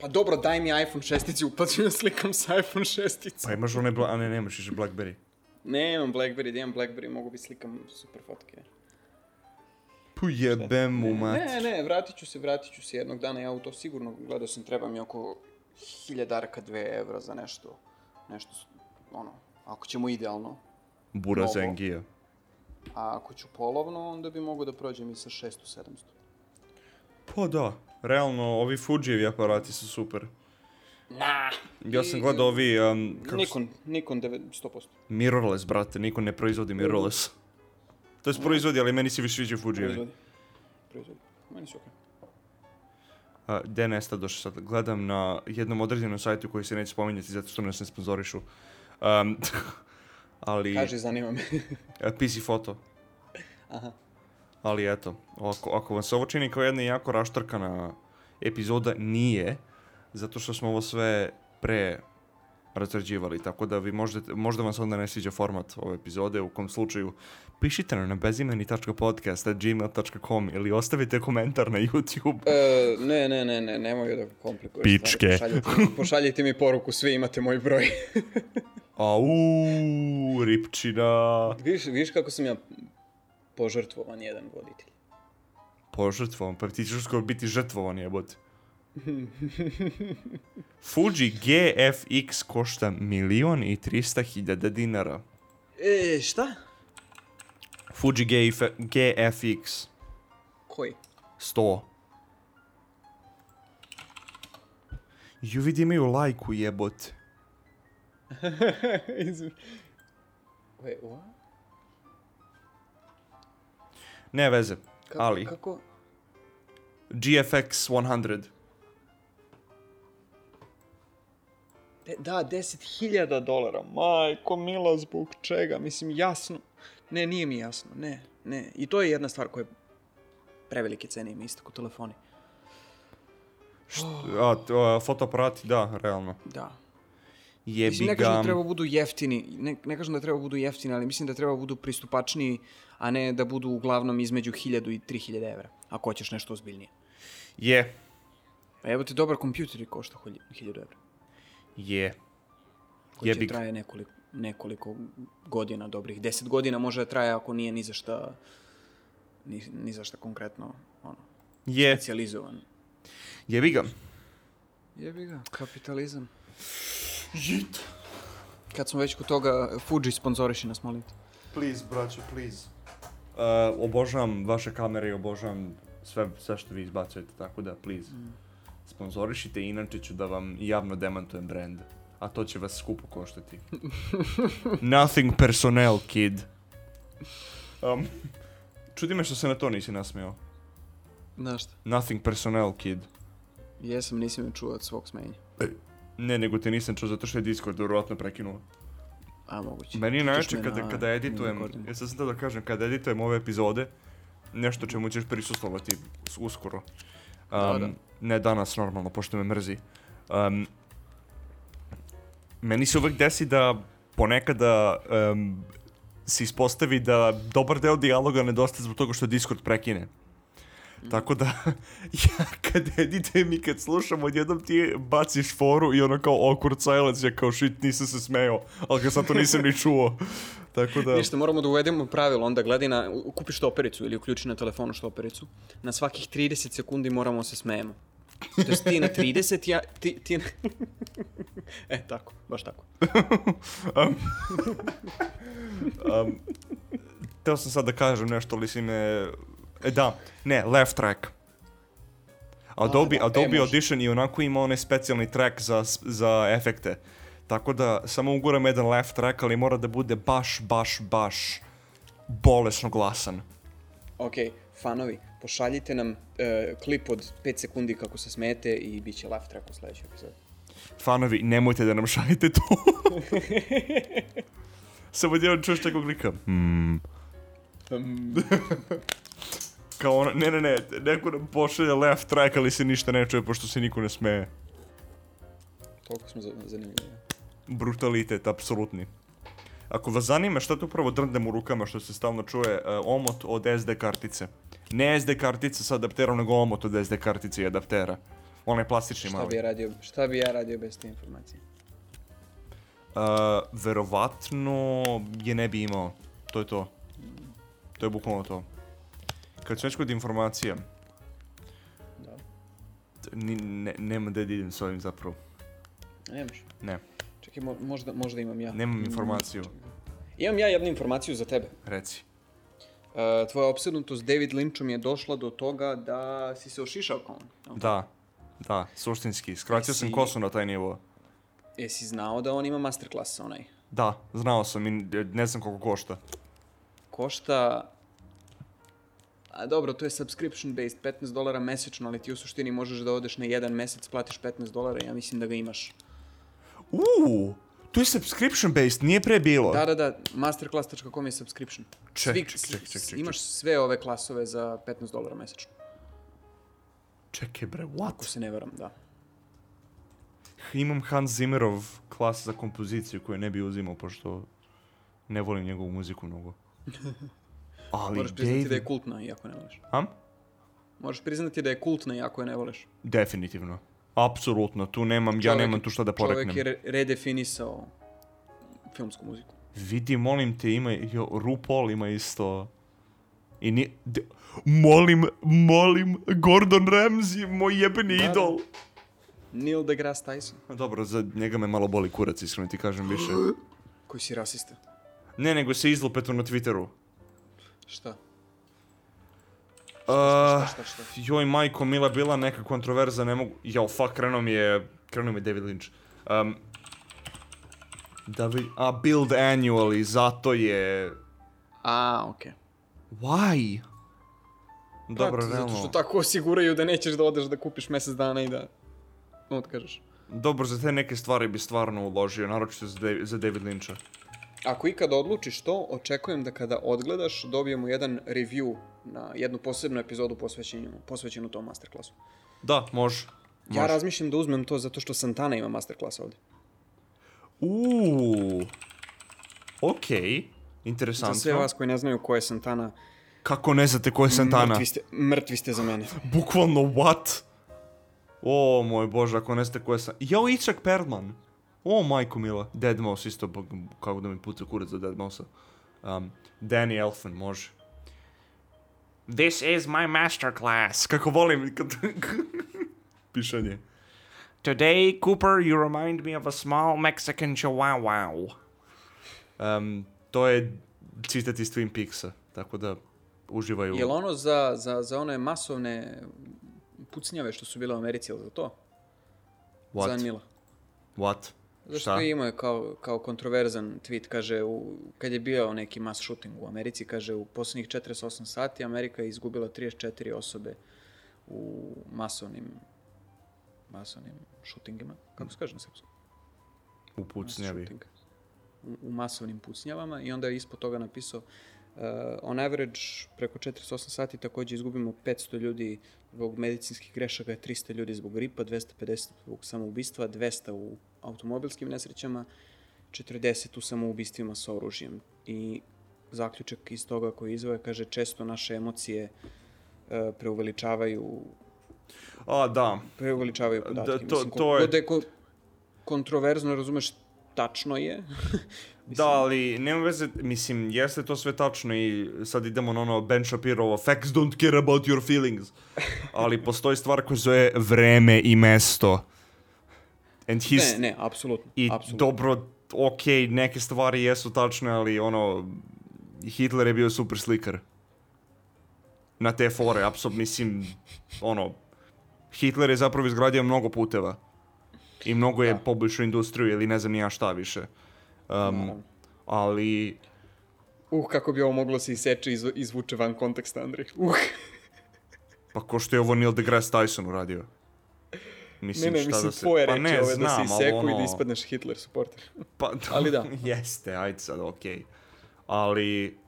Pa dobro, daj mi iPhone 6 pa ću ja slikam sa iPhone 6 Pa imaš bla- a ne, nemaš više Blackberry. Nemam Blackberry, da imam Blackberry, mogu bi slikam super fotke. Pu jebem mu mat. Ne, ne, vratit ću se, vratit ću se jednog dana, ja u to sigurno gledao sam, treba mi oko hiljadarka, dve evra za nešto, nešto, ono, ako ćemo idealno, Bura Novo. Zengija. a ako ću polovno, onda bi mogao da prođem i sa 600-700. Pa da, realno, ovi Fujijevi aparati su super. Na! Ja sam gledao ovi, um, kako Nikon. Nikon, Nikon 9, 100%. mirrorless, brate, niko ne proizvodi mirrorless. To je proizvodi, ali meni se više sviđaju Fujijevi. Proizvodi. Proizvodi. Meni su okej. Gde nesta došao sad? Gledam na jednom određenom sajtu koji se neće spominjati zato što nas ne sponzorišu. Um, ali... Kaži, zanima me. E, PC foto. Aha. Ali eto, ako, ako vam se ovo čini kao jedna jako raštrkana epizoda, nije, zato što smo ovo sve pre razrađivali, tako da vi možete, možda vam se onda ne sviđa format ove epizode, u kom slučaju pišite nam na bezimeni.podcast.gmail.com ili ostavite komentar na YouTube. E, ne, ne, ne, ne, nemoj da komplikuješ. Pičke. Pošaljite, pošaljite mi poruku, svi imate moj broj. Au, ripčina. viš, viš kako sam ja požrtvovan jedan voditelj. Požrtvovan, pa ti ćeš skoro biti žrtvovan jebote. Fuji GFX košta milion i 300 hiljada dinara. E, šta? Fuji GF, GFX Koji? 100. Ju vidi imaju lajku jebote. Wait, what? Ne veze, Kako, ali Kako? GFX 100. De, da, 10.000 dolara. Majko mila, zbog čega? Mislim, jasno. Ne, nije mi jasno. Ne, ne. I to je jedna stvar koja je prevelike cene ima isto kod telefoni. A, t- a, fotoaparati, da, realno. Da. Jebi Mislim, ne kažem ga. da treba budu jeftini, ne, ne kažem da treba budu jeftini, ali mislim da treba budu pristupačniji, a ne da budu uglavnom između 1000 i 3000 evra, ako hoćeš nešto ozbiljnije. Je, Pa evo ti dobar kompjuter i košta 1000 evra, je. koji Jebi će traje nekoliko, nekoliko godina dobrih. 10 godina može da traje ako nije ni za šta, ni, ni za šta konkretno ono, Je, specijalizovan. jebi ga. Jebi ga, kapitalizam. Jit. Kad smo već kod toga, Fuji sponzoriši nas, molim te. Please, braćo, please. Uh, obožavam vaše kamere i obožavam sve, sve što vi izbacujete, tako da, please. Sponzorišite, inače ću da vam javno demantujem brand. A to će vas skupo koštati. Nothing personnel, kid. Um, čudi me što se na to nisi nasmeo. Znaš šta? Nothing personnel, kid. Jesam, nisam je čuo od svog smenja. Ne, nego te nisam čuo zato što je Discord vjerojatno prekinuo. A, moguće. Meni je najjače me kada, na- kada na editujem, ja sad sam da kažem, kada editujem ove epizode, nešto čemu ćeš prisustovati uskoro. Um, da. Ne danas, normalno, pošto me mrzi. Um, meni se uvek desi da ponekada um, se ispostavi da dobar deo dijaloga nedostaje zbog toga što Discord prekine. Tako da, ja kad editujem i kad slušam, odjednom ti baciš foru i ono kao awkward silence, ja kao shit, nisam se smeo, ali ga sad to nisam ni čuo. Tako da, Ništa, moramo da uvedemo pravilo, onda gledaj na, kupi štopericu ili uključi na telefonu štopericu. Na svakih 30 sekundi moramo se smejemo. To jest ti na 30, ja, ti, ti na... e, tako, baš tako. um, teo sam sad da kažem nešto, ali si me... E da, ne, left track. Adobe, da, e, Adobe može. Audition i onako ima onaj specijalni track za, za efekte. Tako da samo uguram jedan left track, ali mora da bude baš, baš, baš bolesno glasan. Ok, fanovi, pošaljite nam e, klip od 5 sekundi kako se smete i bit će laugh track u sledećoj epizodi. fanovi, nemojte da nam šaljete to. Samo jedan čuješ takvog lika. Hmm. Kao ono, ne, ne, ne, neko nam pošalje left track, ali se ništa ne čuje, pošto se niko ne smeje. Toliko smo za- zanimljivi. Brutalitet, apsolutni. Ako vas zanima šta to upravo drndem u rukama što se stalno čuje, e, omot od SD kartice. Ne SD kartice sa adapterom, nego omot od SD kartice i adaptera. Onaj plastični Šta mali. bi ja radio, šta bi ja radio bez te informacije? Uh, verovatno je ne bi imao. To je to. To je bukvalno to. Kad su već kod informacija, Da. ni, ne, nema da idem s ovim zapravo. Nemaš. Ne, Čekaj, mo- možda, možda imam ja. nemam informaciju. Imam ja jednu informaciju za tebe. Reci. Uh, tvoja opsednutost David Lynchom je došla do toga da si se ošišao kao on. Da, da, suštinski. Skratio sam Jesi- kosu na taj nivo. Jesi znao da on ima masterclass onaj? Da, znao sam i ne znam koliko košta. Košta... A dobro, to je subscription based, 15 dolara mesečno, ali ti u suštini možeš da odeš na jedan mesec, platiš 15 dolara, ja mislim da ga imaš. Uuu, to je subscription based, nije pre bilo. Da, da, da, masterclass.com je subscription. Ček, Svi- ček, ček, ček, ček, Imaš sve ove klasove za 15 dolara mesečno, Čekaj bre, ako what? se ne varam, da. Imam Hans Zimmerov klas za kompoziciju koju ne bi uzimao, pošto ne volim njegovu muziku mnogo. Ali Moraš priznati David... da je kultna, iako ne voliš. Am? Moraš priznati da je kultna, iako je ne voliš. Definitivno. Apsolutno, tu nemam, ja Čovek- nemam tu šta da poreknem. Čovjek je re- redefinisao filmsku muziku. Vidi, molim te, ima, jo, RuPaul ima isto... I ni... de- molim, molim, Gordon Ramsay, moj jebeni Da, da. idol. Neil deGrasse Tyson. Dobro, za njega me malo boli kurac, iskreno ti kažem više. Koji si rasista. Ne, nego se izlupeto na Twitteru. Šta? Uh, Šta, šta, šta? joj, majko, mila, bila neka kontroverza, ne mogu... Jao, fuck, krenuo mi je... Krenuo mi je David Lynch. Um, da vi... A, build annually, zato je... A, okej. Why? Dobro, Zato realno. što tako osiguraju da nećeš da odeš da kupiš mjesec dana i da otkažeš. Dobro, za te neke stvari bi stvarno uložio, naročito za, Dav- za David Lyncha. Ako ikad odlučiš to, očekujem da kada odgledaš dobijemo jedan review na jednu posebnu epizodu posvećenu, posvećenu tom masterclassu. Da, može. Ja razmišljam da uzmem to zato što Santana ima masterclass ovdje. Uuu. Okej. Za Interesantno. sve vas koji ne znaju ko je Santana, Kako ne znate ko je Santana? mrtvi ste, mrtvi ste za mene. Bukvalno, what? O moj bože, ako ne znate ko je Santana. Jao, Ičak Perlman. O, majko mila. Deadmau5 isto, bog- kako da mi puca kurac za Deadmau5. Um, Danny Elfman, može. This is my masterclass. Kako volim kad... Pišanje. Today, Cooper, you remind me of a small Mexican chihuahua. Um, to je citat iz Twin Peaksa, tako da uživaju. Jel ono za, za, za one masovne pucnjave što su bile u Americi, jel za to? What? Za Anila. What? Zašto je imao kao, kao kontroverzan tweet, kaže, u, kad je bio neki mass shooting u Americi, kaže, u posljednjih 48 sati Amerika je izgubila 34 osobe u masovnim masovnim shootingima. Kako se kaže na srpskom? U pucnjavi. U, u masovnim pucnjavama i onda je ispod toga napisao uh, on average preko 48 sati također izgubimo 500 ljudi zbog medicinskih grešaka, 300 ljudi zbog gripa, 250 zbog samoubistva, 200 u automobilskim nesrećama, 40 u samoubistvima sa oružjem. I zaključak iz toga koji izvoje kaže često naše emocije uh, preuveličavaju A, da. preuveličavaju podatke. Da, to- Mislim, to je- da je ko- kontroverzno, razumeš, tačno je. Da, ali nema veze, mislim, jeste to sve tačno i sad idemo na ono Ben Shapirovo facts don't care about your feelings. Ali postoji stvar koja zove vreme i mesto. And his, Ne, ne, apsolutno. I apsolutno. dobro, okej, neke stvari jesu tačne, ali ono, Hitler je bio super slikar. Na te fore, apsolutno, mislim, ono, Hitler je zapravo izgradio mnogo puteva. I mnogo je Da. poboljšao industriju ili ne znam ja šta više. Um, ali, Uh, kako bi ovo moglo se iseče i izvu- izvuče van konteksta, Andrej. Uh. pa ko što je ovo Neil deGrasse Tyson uradio. Mislim, ne, ne, šta mislim da se... tvoje pa ne, ove znam, da ali iseku i ono- da ispadneš Hitler supporter. Pa, Ali da. Jeste, ajde sad, okej. Ali,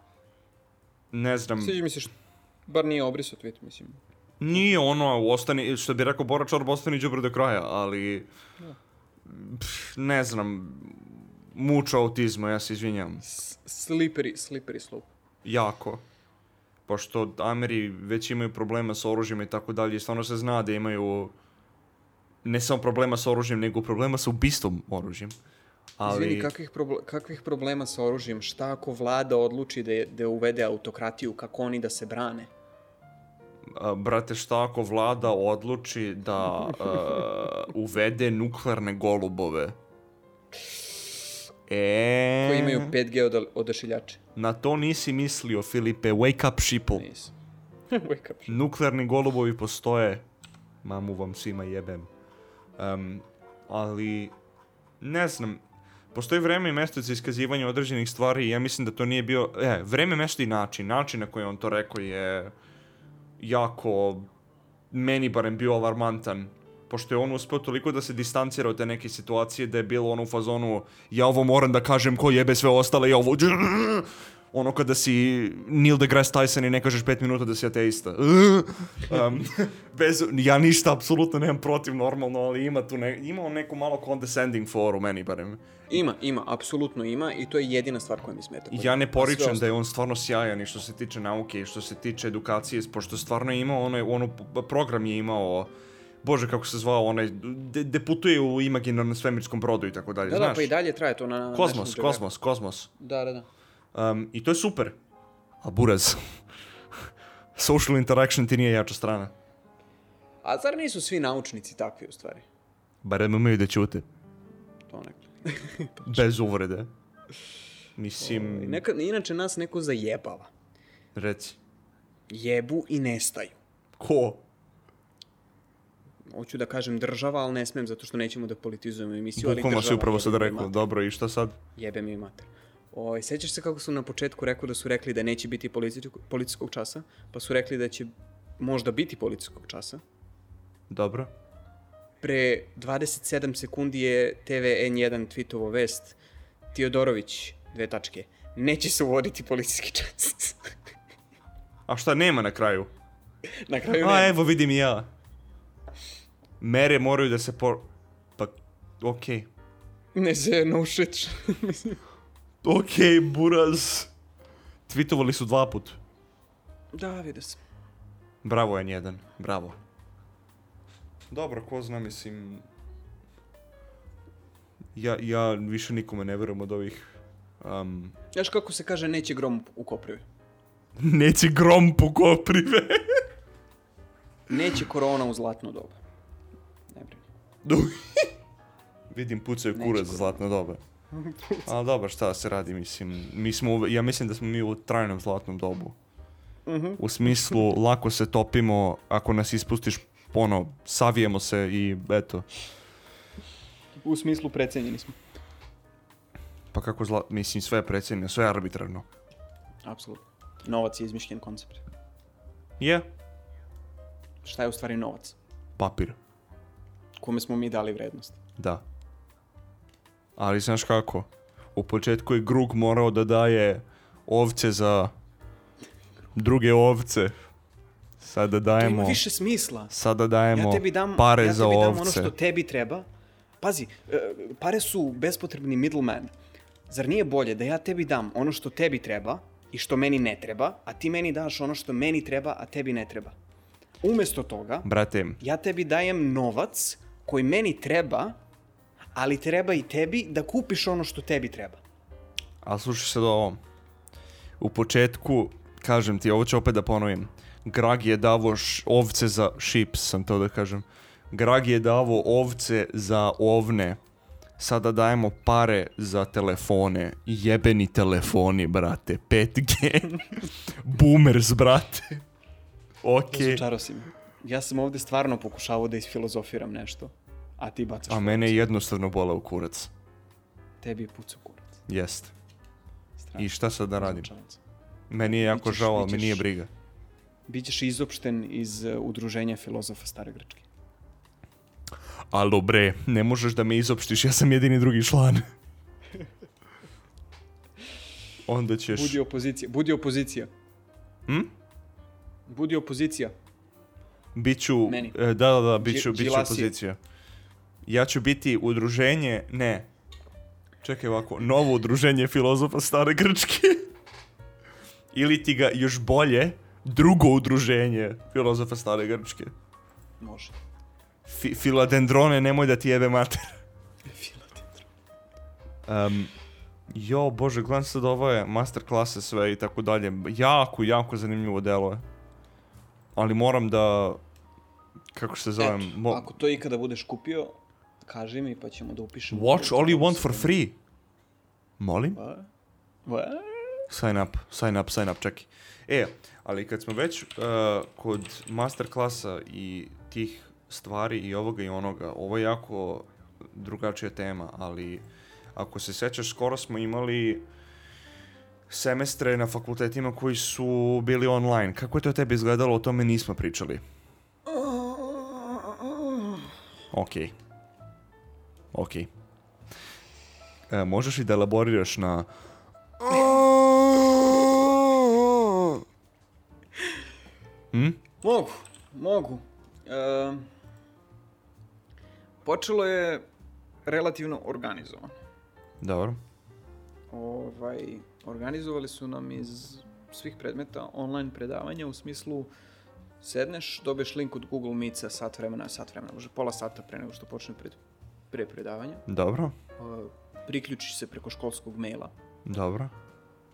ne znam, Sviđa mi se što, bar nije obriso tweet, mislim. nije ono, ostani, što bi rekao Bora Čorba, ostani đubre do kraja, ali, pff, ne znam, muča autizma, ja se izvinjam. S- Slippery, slippery slope. Jako. Pošto Ameri već imaju problema s oružjem i tako dalje, stvarno se zna da imaju ne samo problema s oružjem, nego problema sa ubistvom oružjem. Ali, Izvini, kakvih, proble- kakvih problema sa oružjem? Šta ako vlada odluči da, je, da uvede autokratiju? Kako oni da se brane? a, brate, šta ako vlada odluči da a, uvede nuklearne golubove? E, Koji imaju 5G od, odašiljače? Na to nisi mislio, Filipe. Wake up, sheeple. Nisam. Wake up. Nuklearni golubovi postoje. Mamu vam svima jebem. Um, ali, ne znam, postoji vreme i mesto za iskazivanje određenih stvari i ja mislim da to nije bio... E, vreme, mesto i način. Način na koji on to rekao je jako, meni barem bio alarmantan. Pošto je on uspeo toliko da se distancira od te neke situacije da je bilo ono u fazonu ja ovo moram da kažem ko jebe sve ostale, ja ovo... Ono kada si Neil deGrasse Tyson i ne kažeš pet minuta da si ateista. um, bez, ja ništa apsolutno nemam protiv normalno, ali ima tu ne, ima on neku malo condescending foru meni barem. Ima, ima, apsolutno ima i to je jedina stvar koja mi smeta. Ja ne poričem da je on stvarno sjajan i što se tiče nauke i što se tiče edukacije, pošto stvarno je imao ono, p- program je imao, bože kako se zvao, onaj, de, de putuje u imaginarnom svemirskom brodu i tako dalje, Da, znaš? da, pa i dalje traje to na... na Geographic. kozmos, kozmos. Da, da, da. Um, I to je super. A buraz. Social interaction ti nije jača strana. A zar nisu svi naučnici takvi u stvari? Barem imaju da ćute. To nekako. Bez uvrede. Mislim, I Neka, inače nas neko zajebava. reci. Jebu i nestaju. Ko? Hoću da kažem država, ali ne smem zato što nećemo da politizujemo emisiju, ali Bukvalno si upravo sad rekao. Dobro, i šta sad? Jebe mi mater. Oj, sećaš se kako su na početku rekao da su rekli da neće biti policijskog, policijskog časa, pa su rekli da će možda biti policijskog časa. Dobro. Pre 27 sekundi je TV N1 tweetovo vest Tiodorović, dve tačke, neće se uvoditi policijski čas. A šta nema na kraju? na kraju A, ne. evo vidim i ja. Mere moraju da se po... Pa, okej. Ne se, no shit. Okej, buraz. Tweetovali su dva put. da, vidio sam. Bravo N1, bravo. Dobro, ko zna, mislim... Ja, ja više nikome ne verujem od ovih... Um, Znaš kako se kaže neće grom u Koprivi? neće grom po koprive. Neće korona u zlatno doba. Vidim, pucaju kurac korona. zlatno doba. Ali dobro, šta da se radi, mislim, mi smo, ja mislim da smo mi u trajnom zlatnom dobu. Mhm. U smislu, lako se topimo, ako nas ispustiš, ono, savijemo se i eto. U smislu precenjeni smo. Pa kako zla, mislim, sve je predsjedno, sve je arbitrarno. Apsolutno. Novac je izmišljen koncept. Je, Šta je u stvari novac? papir, Kome smo mi dali vrednost? da. Ali znaš kako? U početku je Grug morao da daje ovce za druge ovce. Sada To ima dajemo, više smisla. sada dajemo Ja tebi dam, pare ja za tebi dam ovce. ono što tebi treba. Pazi, e, pare su bespotrebni middleman. Zar nije bolje da ja tebi dam ono što tebi treba i što meni ne treba, a ti meni daš ono što meni treba, a tebi ne treba? Umesto toga, Brate, ja tebi dajem novac koji meni treba, ali treba i tebi da kupiš ono što tebi treba. ali slušaj sad ovo. U početku, kažem ti, ovo ću opet da ponovim. Grag je davo ovce za sheeps, sam to da kažem. Grag je davo ovce za ovne. Sada dajemo pare za telefone. Jebeni telefoni, brate. 5G. Boomers, brate. Okej. Razočarao si me. Ja sam ovde stvarno pokušavao da isfilozofiram nešto, a ti bacaš A mene je jednostavno bola u kurac. Tebi je pucao kurac. Jest. Strašno. I šta sad da radim? Meni je jako Bićeš- žao, ali me bićeš- nije briga. Bićeš izopšten iz uh, udruženja filozofa stare Grčke. Alo bre, ne možeš da me izopštiš, ja sam jedini drugi član. Onda ćeš... Budi opozicija. Budi opozicija. Hm? Budi opozicija. Biću, Meni. e, da, da, da, biću, Dži- biću opozicija. Ja ću biti udruženje, ne. Čekaj ovako, novo udruženje filozofa stare Grčke. Ili ti ga još bolje, drugo udruženje filozofa stare Grčke. Može. Fi, filadendrone, nemoj da ti jebe mater. Um, jo, bože, gledam sad ovo je master klase sve i tako dalje. Jako, jako zanimljivo delo je. Ali moram da... Kako se zovem? Eto, mo- ako to ikada budeš kupio, kaži mi pa ćemo da upišemo. Watch all you want for free. Molim? Va? Sign up, sign up, sign up, čekaj. E, ali kad smo već uh, kod master klasa i tih stvari i ovoga i onoga, ovo je jako drugačija tema, ali ako se sećaš, skoro smo imali semestre na fakultetima koji su bili online. Kako je to tebi izgledalo, o tome nismo pričali. Ok. Ok. E, možeš i da elaboriraš na... Hm? Mogu, mogu. E, počelo je relativno organizovano. Dobro. Ovaj, organizovali su nam iz svih predmeta online predavanja u smislu sedneš, dobiješ link od Google Meet-a sat vremena, sat vremena, može pola sata pre nego što počne pred, pre predavanja. Dobro. E, priključiš se preko školskog maila Dobro.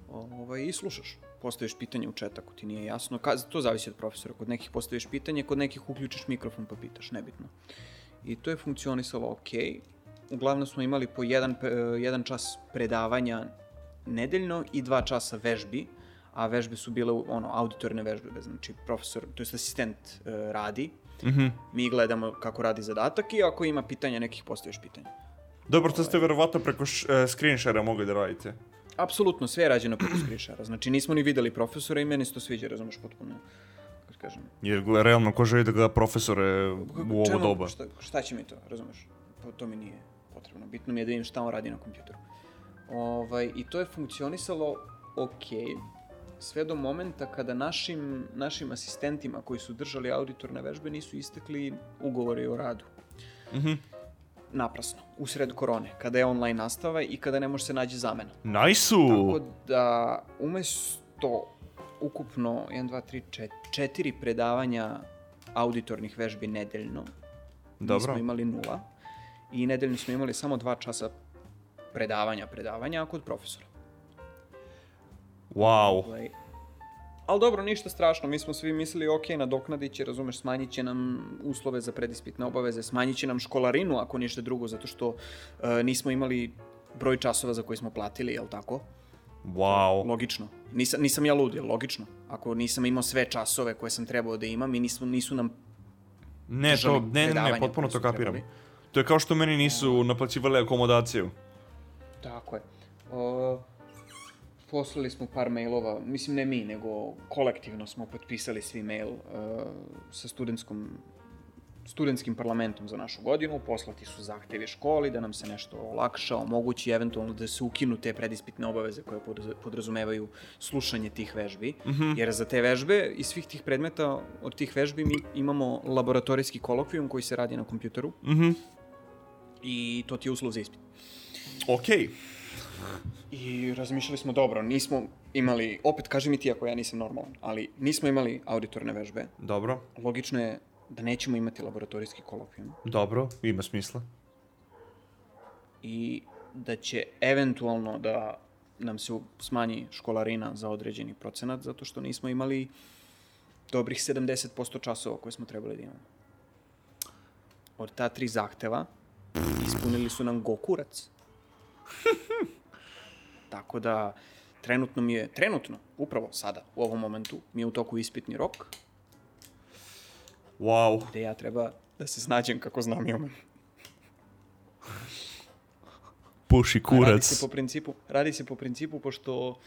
ovaj, i slušaš. Postaviš pitanje u chat ako ti nije jasno. Ka, to zavisi od profesora. Kod nekih postaviš pitanje, kod nekih uključiš mikrofon pa pitaš, nebitno. I to je funkcionisalo ok. Uglavnom smo imali po jedan, e, jedan čas predavanja nedeljno i dva časa vežbi, a vežbe su bile ono, auditorne vežbe, znači profesor, to jest asistent e, radi, Mhm. mi gledamo kako radi zadatak i ako ima pitanja nekih postaviš pitanje. Dobro, to ste verovatno preko š, e, screen share mogli da radite. Apsolutno, sve je rađeno preko screenshara. Znači, nismo ni videli profesora i meni se to sviđa, razumeš, potpuno, kažem. Jer realno ko želi da gleda profesore u ovo Čemu- doba. Šta, šta će mi to, razumeš? To, to mi nije potrebno. Bitno mi je da vidim šta on radi na kompjuteru. Ovaj, I to je funkcionisalo ok, sve do momenta kada našim, našim asistentima koji su držali auditorne vežbe nisu istekli ugovori o radu. Mhm. Naprasno, usred korone, kada je online nastava i kada ne može se naći zamena. Najsu! Tako da, umesto ukupno 1, 2, 3, 4, 4 predavanja auditornih vežbi nedeljno, mi Dobro. smo imali nula i nedeljno smo imali samo dva časa predavanja, predavanja, kod profesora. Wow. Ovaj, Ali dobro, ništa strašno, mi smo svi mislili, ok, nadoknadit će, razumeš, smanjit će nam uslove za predispitne obaveze, smanjit će nam školarinu, ako ništa drugo, zato što e, nismo imali broj časova za koje smo platili, jel tako? Wow. Logično. Nisam, nisam ja lud, jel logično? Ako nisam imao sve časove koje sam trebao da imam i nismo, nisu nam... Ne, to, ne, ne, ne, potpuno to kapiram. trebali. To je kao što meni nisu naplaćivali akomodaciju. Tako je. O, poslali smo par mailova, mislim ne mi, nego kolektivno smo potpisali svi mail uh, sa studentskom studentskim parlamentom za našu godinu, poslati su zahtevi školi da nam se nešto olakša, omogući eventualno da se ukinu te predispitne obaveze koje podraz- podrazumevaju slušanje tih vežbi, jer za te vežbe i svih tih predmeta od tih vežbi mi imamo laboratorijski kolokvijum koji se radi na kompjuteru Mhm. i to ti je uslov za ispit. Okej. I razmišljali smo, dobro, nismo imali, opet kaži mi ti ako ja nisam normalan, ali nismo imali auditorne vežbe. Dobro. Logično je da nećemo imati laboratorijski kolokvijum Dobro, ima smisla. i da će eventualno da nam se smanji školarina za određeni procenat, zato što nismo imali dobrih 70% časova koje smo trebali da imamo. Od ta tri zahteva ispunili su nam gokurac. Tako da, trenutno mi je, trenutno, upravo sada, u ovom momentu, mi je u toku ispitni rok, Wow. gde ja treba da se snađem kako znam i umem. Puši Radi kurac. se po principu, radi se po principu pošto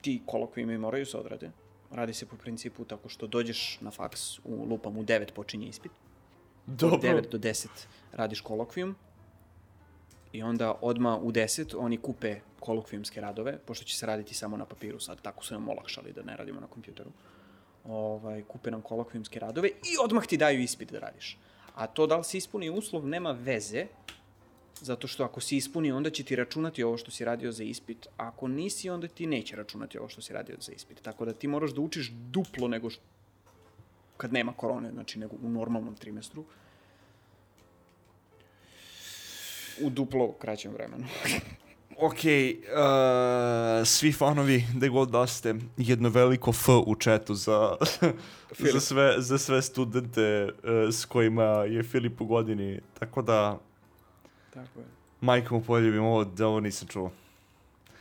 ti kolokvijumi moraju se odrade. Radi se po principu tako što dođeš na faks, u lupam u 9 počinje ispit. Dobro. od 9 do 10 radiš kolokvijum i onda odma u 10 oni kupe kolokvijumske radove, pošto će se raditi samo na papiru sad, tako su nam olakšali da ne radimo na kompjuteru. Ovaj, kupe nam kolokvijumske radove i odmah ti daju ispit da radiš. A to da li si ispuni uslov nema veze, zato što ako si ispuni, onda će ti računati ovo što si radio za ispit, a ako nisi, onda ti neće računati ovo što si radio za ispit. Tako da ti moraš da učiš duplo nego što kad nema korone, znači nego u normalnom trimestru. U duplo kraćem vremenu. Ok, uh, svi fanovi, gde god da ste, jedno veliko F u četu za, za, sve, za sve studente uh, s kojima je Filip u godini. Tako da, Tako je. majko mu poljubim ovo, da ovo nisam čuo.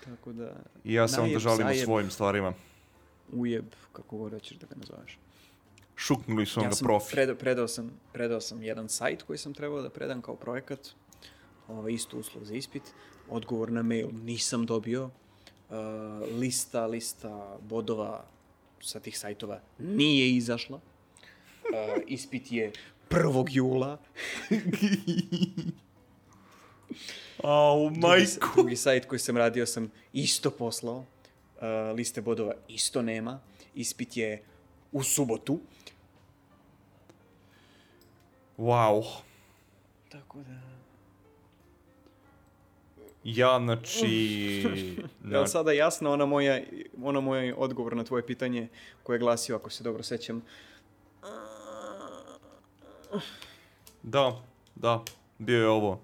Tako da, I ja se onda žalim zajeb. svojim stvarima. ujeb, kako god hoćeš da ga nazoveš. Šuknuli su Ja onda profi. predao, predao, sam, predao sam jedan sajt koji sam trebao da predam kao projekat, ovaj, isto uslov za ispit, odgovor na mail nisam dobio, uh, lista, lista bodova sa tih sajtova nije izašla, uh, ispit je 1. jula, Au, drugi, drugi sajt koji sam radio sam isto poslao, uh, liste bodova isto nema, ispit je u subotu, Wow. tako da... Ja, znači... Je na, li sada jasno ona moja, ona moj odgovor na tvoje pitanje koje je glasio, ako se dobro sećam, da, da, bio je ovo.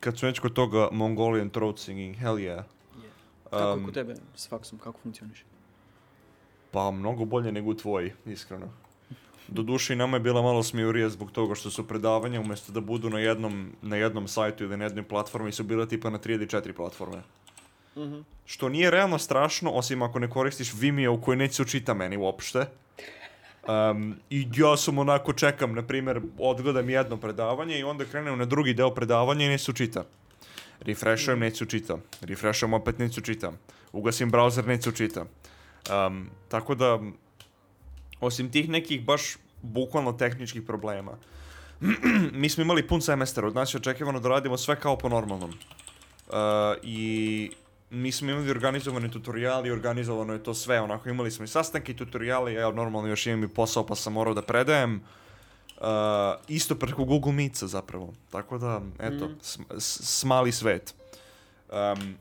Kad smo već kod toga Mongolian throat singing, hell yeah. kako Um, je kod tebe s faksom, kako funkcioniš? Pa mnogo bolje nego u tvoji, iskreno. Doduše i nama je bila malo smijurija zbog toga što su predavanja umjesto da budu na jednom, na jednom sajtu ili na jednoj platformi su bila tipa na 3 ili 4 platforme. Mhm. Što nije realno strašno, osim ako ne koristiš Vimeo u kojoj neće učita meni uopšte. Um, I ja sam onako čekam, na primjer, odgledam jedno predavanje i onda krenem na drugi deo predavanja i neće se učita. Refreshujem, neće se učita. Refreshujem, opet neće se učita. Ugasim browser, neće se učita. Um, tako da, osim tih nekih baš bukvalno tehničkih problema, mi smo imali pun semestar, od nas je očekivano da radimo sve kao po normalnom. Uh, I mi smo imali organizovani tutoriali, organizovano je to sve, onako imali smo i sastanke i tutoriale, ja normalno još imam i posao pa sam morao da predajem. Uh, isto preko Google Meetsa zapravo, tako da, eto, Mhm. sm- smali svet. Um,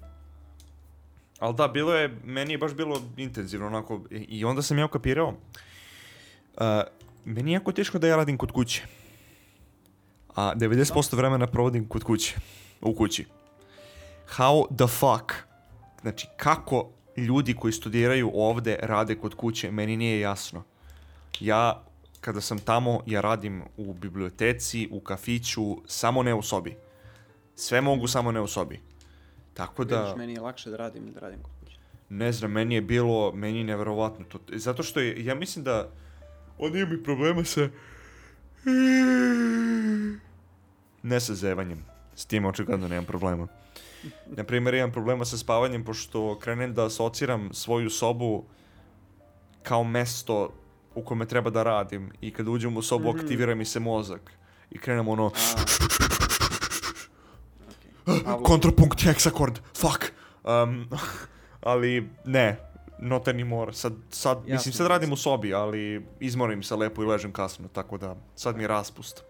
ali da, bilo je, meni je baš bilo intenzivno onako, i, i onda sam ja ukapirao, uh, meni je jako teško da ja radim kod kuće. A 90% vremena provodim kod kuće, u kući. How the fuck? Znači, kako ljudi koji studiraju ovde rade kod kuće, meni nije jasno. Ja, kada sam tamo, ja radim u biblioteci, u kafiću, samo ne u sobi. Sve mogu, samo ne u sobi. Tako da... Vidiš, meni je lakše da radim, da radim kod kuće. Ne znam, meni je bilo, meni je neverovatno to. Zato što je, ja mislim da on ima mi problema sa... Ne sa zevanjem. S tim očigledno nemam problema. Na primjer, imam problema sa spavanjem pošto krenem da asociram svoju sobu kao mesto u kome treba da radim i kad uđem u sobu Mhm. aktivira mi se mozak i krenem ono kontrapunkt hexakord, fuck. Um, ali ne, not anymore. Sad, sad, mislim, Jasno, sad radim u sobi, ali izmorim se lepo i ležem kasno, tako da sad mi je raspust.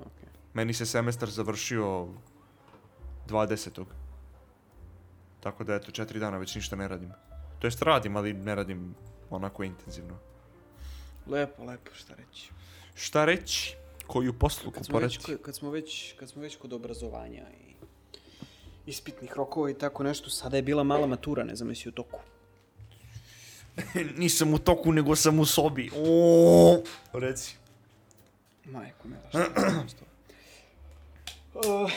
okay. Meni se semestar završio 20. Tako da eto, četiri dana već ništa ne radim. To jest radim, ali ne radim onako intenzivno. Lepo, lepo, šta reći. Šta reći? Koju posluku Kad smo, već, poreći? kad, smo već, kad smo već kod obrazovanja i ispitnih rokova i tako nešto, sada je bila mala matura, ne znam jesi u toku. Nisam u toku, nego sam u sobi. O, Reci. Majko je to? Uh,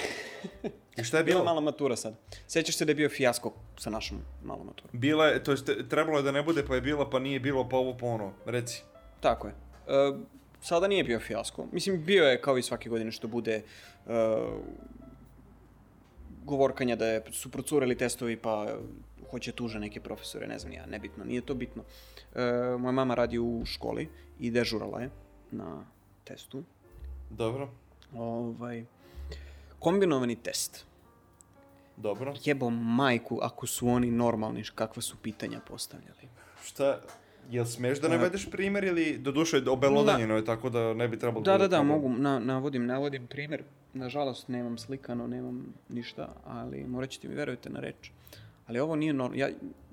I šta je bila bilo? mala matura sad. Sećaš se da je bio fijasko sa našom malom maturom? Bila je, to jest trebalo je da ne bude pa je bila, pa nije bilo, pa ovo pa ono. Reci. Tako je. E, sada nije bio fijasko. Mislim, bio je kao i svake godine što bude e, govorkanja da je, su procureli testovi pa hoće tuže neke profesore, ne znam ja, nebitno, nije to bitno. E, moja mama radi u školi i dežurala je na testu. Dobro, Ovaj, kombinovani test. dobro. Jebo majku ako su oni normalni, kakva su pitanja postavljali. Šta, jel smeš da navedeš primjer ili do duše obelodanjeno je tako da ne bi trebalo Da, da, da, problem? mogu, na, navodim, navodim primjer. Nažalost, nemam slikano, nemam ništa, ali morat ćete mi verujete na reč. Ali ovo nije normalno, ja,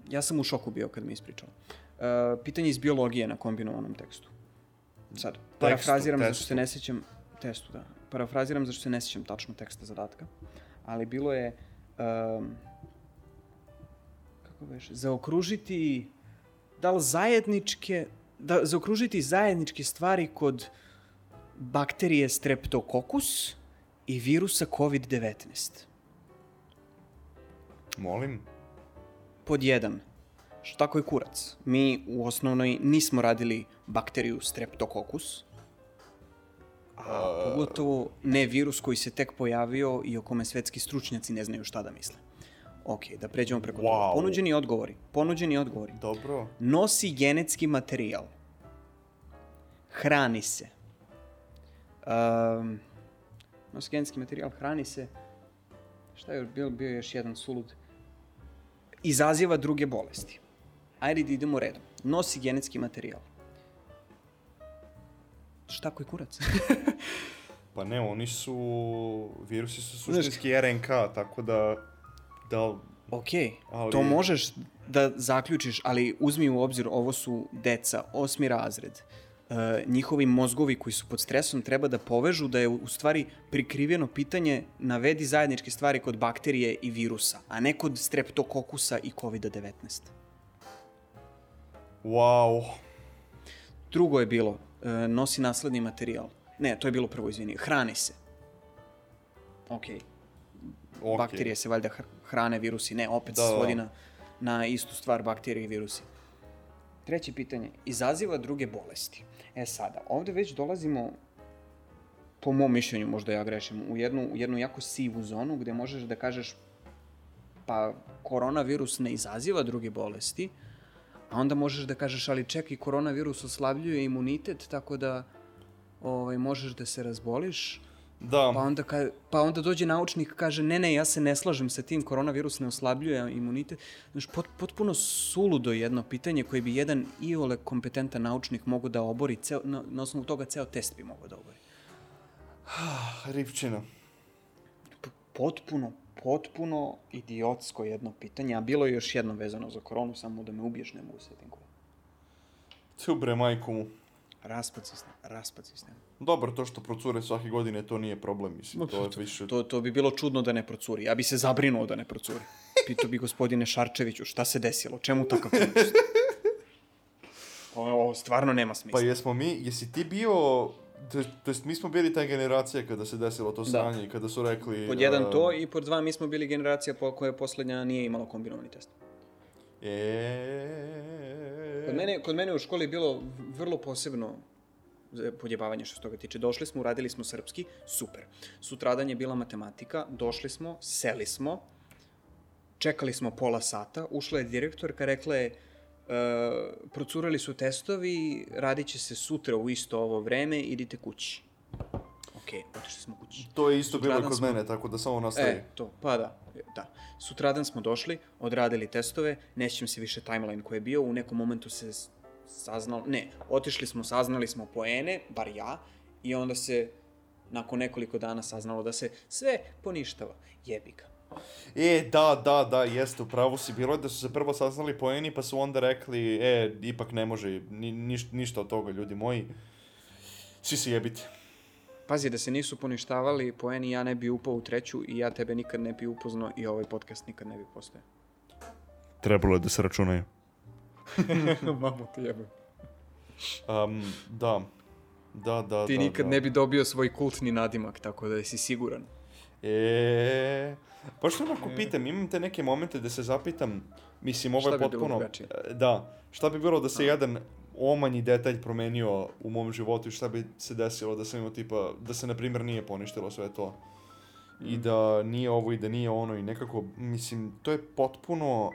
ja sam u šoku bio kad mi je ispričala. E, pitanje iz biologije na kombinovanom tekstu. Sad, parafraziram zašto testu. se ne sjećam, testu, da. Parafraziram zašto se ne sjećam tačno teksta zadatka, ali bilo je, um, kako veš, zaokružiti, da li zajedničke, da, zaokružiti zajedničke stvari kod bakterije streptokokus i virusa COVID-19. Molim? Pod jedan, šta je kurac? Mi u osnovnoj nismo radili bakteriju streptokokus, a pogotovo ne virus koji se tek pojavio i o kome svetski stručnjaci ne znaju šta da misle. Ok, da pređemo preko toga. Wow. Ponuđeni odgovori. Ponuđeni odgovori. Dobro. Nosi genetski materijal. Hrani se. Um, nosi genetski materijal, hrani se. Šta je bio, bio još jedan sulud? Izaziva druge bolesti. Ajde da idemo redom. Nosi genetski materijal. Šta koji kurac? Pa ne, oni su, virusi su suštinski RNK, tako da, da, ok, Ali- to možeš da zaključiš, ali uzmi u obzir, ovo su deca, osmi razred. E, njihovi mozgovi koji su pod stresom treba da povežu da je u stvari prikriveno pitanje navedi zajedničke stvari kod bakterije i virusa, a ne kod streptokokusa i COVID-19. wow, Drugo je bilo, e, nosi nasledni materijal. Ne, to je bilo prvo, izvini, hrani se. Ok, ok. bakterije se valjda hr- hrane, virusi ne, opet Da, se da. svodi na, na istu stvar bakterije i virusi. Treće pitanje, izaziva druge bolesti. E sada, ovde već dolazimo, po mom mišljenju, možda ja grešim, u jednu, u jednu jako sivu zonu gde možeš da kažeš pa koronavirus ne izaziva druge bolesti, a onda možeš da kažeš ali čekaj, koronavirus oslabljuje imunitet, tako da ovaj, možeš da se razboliš, Da, Pa onda, ka, pa onda dođe naučnik kaže, ne, ne, ja se ne slažem sa tim, koronavirus ne oslabljuje imunitet. Znaš, pot, potpuno suludo jedno pitanje koje bi jedan iole kompetentan naučnik mogao da obori, ceo, na, na osnovu toga ceo test bi mogao da obori. Ripčina. P- Potpuno, potpuno idiotsko jedno pitanje, a bilo je još jedno vezano za koronu, samo da me ubiješ, ne mogu se setim koje. Tu bre, majku mu. Raspad sistem, raspad sistem. Dobro, to što procure svake godine, to nije problem, mislim, to je više... To, to bi bilo čudno da ne procuri. Ja bi se zabrinuo da ne procuri. Pitao bi gospodine Šarčeviću šta se desilo, čemu takav propust? Ovo, ovo stvarno nema smisla. Pa jesmo mi, jesi ti bio, to, to jest mi smo bili ta generacija kada se desilo to sranje i kada su rekli... Pod jedan a, to i pod dva mi smo bili generacija po koja poslednja nije imala kombinovani test. E... Kod mene, kod mene u školi je bilo vrlo posebno za podjebavanje što se toga tiče. Došli smo, uradili smo srpski, super. Sutradan je bila matematika, došli smo, seli smo, čekali smo pola sata, ušla je direktorka, rekla je, e, procurali su testovi, radit će se sutra u isto ovo vreme, idite kući. Ok, otišli smo kući. To je isto bilo kod smo- mene, tako da samo nastavi. E, to, pa da, da. Sutradan smo došli, odradili testove, ne sjećam se više timeline koji je bio, u nekom momentu se saznalo, ne, otišli smo, saznali smo poene, bar ja, i onda se nakon nekoliko dana saznalo da se sve poništava. Jebi ga. E, da, da, da, jeste, upravo si bilo je da su se prvo saznali poeni, pa su onda rekli, e, ipak ne može, ni, niš, ništa od toga, ljudi moji. Svi se jebite. Pazi, da se nisu poništavali poeni, ja ne bi upao u treću i ja tebe nikad ne bi upoznao i ovaj podcast nikad ne bi postao. Trebalo je da se računaju. Mamu ti jebem. Um, da. Da, da, Ti da, nikad da. ne bi dobio svoj kultni nadimak, tako da si siguran. E, pa što onako pitam, imam te neke momente da se zapitam, mislim, ovo Šta je potpuno... drugačije? Da, šta bi bilo da se jedan omanji detalj promenio u mom životu i šta bi se desilo da sam imao tipa, da se na primjer nije poništilo sve to. Mm. I da nije ovo i da nije ono i nekako, mislim, to je potpuno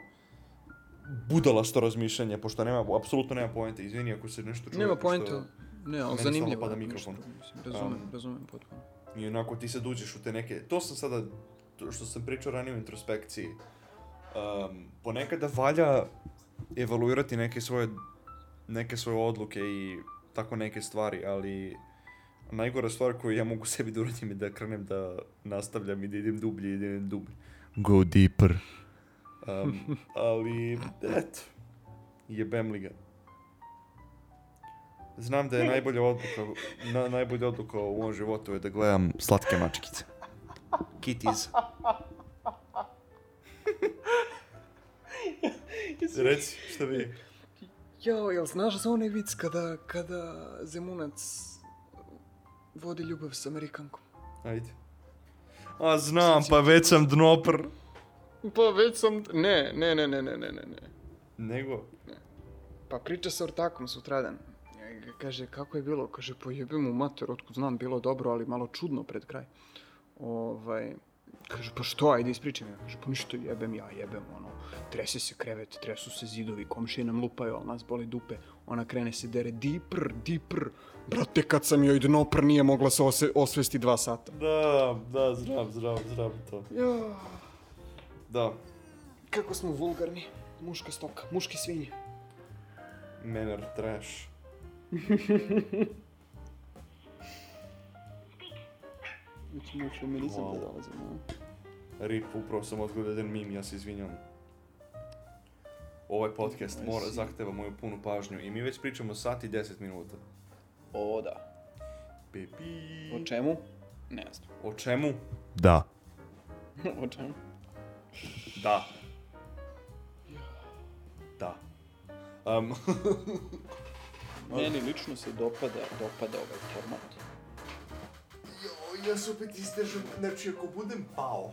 budalasto razmišljanje, pošto nema, apsolutno nema poente. Izvini ako se nešto čuje. Nema poenta. Ne, ali zanimljivo. pada mikrofon. mislim, Razumem, Um, razumem potpuno. I onako ti sad uđeš u te neke, to sam sada, to što sam pričao ranije u introspekciji, um, ponekada valja evaluirati neke svoje, neke svoje odluke i tako neke stvari, ali najgora stvar koju ja mogu sebi da uradim je da krenem da nastavljam i da idem dublje i da idem dublje. Go deeper. Um, ali, eto, jebem li ga. Znam da je najbolja odluka, na, najbolja odluka u mom životu je da gledam slatke mačkice. Kitties. Reci, šta vi? Jo, jel znaš za onaj vic kada, kada Zemunac vodi ljubav s Amerikankom? Ajde. A znam, pa već sam dnopr. Pa već sam... Ne, ne, ne, ne, ne, ne, ne, ne. Nego, Pa priča sa ortakom sutradan. Ja- Kaže, kako je bilo? Kaže, pa jebem mu mater, otkud znam, bilo dobro, ali malo čudno pred kraj. Ovaj, kaže, pa što, ajde ispričaj mi. Kaže, pa ništa, jebem ja, jebem, ono, trese se krevet, tresu se zidovi, komšije nam lupaju, ali nas boli dupe. Ona krene se dere, dipr, dipr. Brate, kad sam joj dnopr, nije mogla se ose, osvesti dva sata. da, da, znam, znam, znam to. Ja, Da, kako smo vulgarni. Muška stoka, muški svinje. menar trash. U feminizam Wow. da dolazimo. a? Rip, upravo sam odgledao jedan mim, ja se izvinjam. Ovaj podcast Aj, mora, si. zahteva moju punu pažnju i mi već pričamo sat i 10 minuta. O, da. Pipi. O čemu? Ne znam. O čemu? Da. o čemu? Da. Da. Um, Meni lično se dopada, dopada ovaj format. Ja se opet istežem, znači ako budem pao,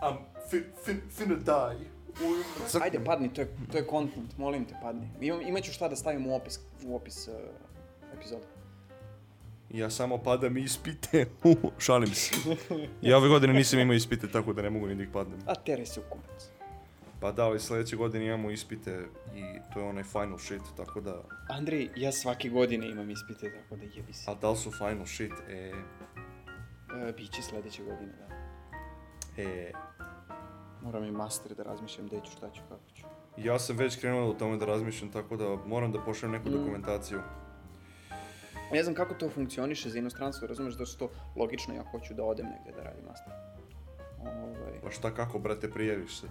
am fin, fin, finna die. U- Ajde, padni, to je, to je content, molim te, padni. Imam, imaću šta da stavim u opis, u opis uh, epizoda. Ja samo padam ispite, šalim se. Ja ove godine nisam imao ispite, tako da ne mogu ni da ih padnem. A tere se u kumac. Pa da, ali sljedeće godine imamo ispite i to je onaj final shit, tako da... Andrej, ja svake godine imam ispite, tako da jebi se. A da li su final shit? E, E, biće sledeće godine, da. e, Moram i master da razmišljam gde ću, šta ću, kako ću. ja sam već krenuo o tome da razmišljam, tako da moram da pošaljem neku Mm. dokumentaciju. Ne znam kako to funkcioniše za inostranstvo, razumeš da su to logično, ja hoću da odem negde da radim master. Ovaj, Pa šta kako, brate, prijaviš se?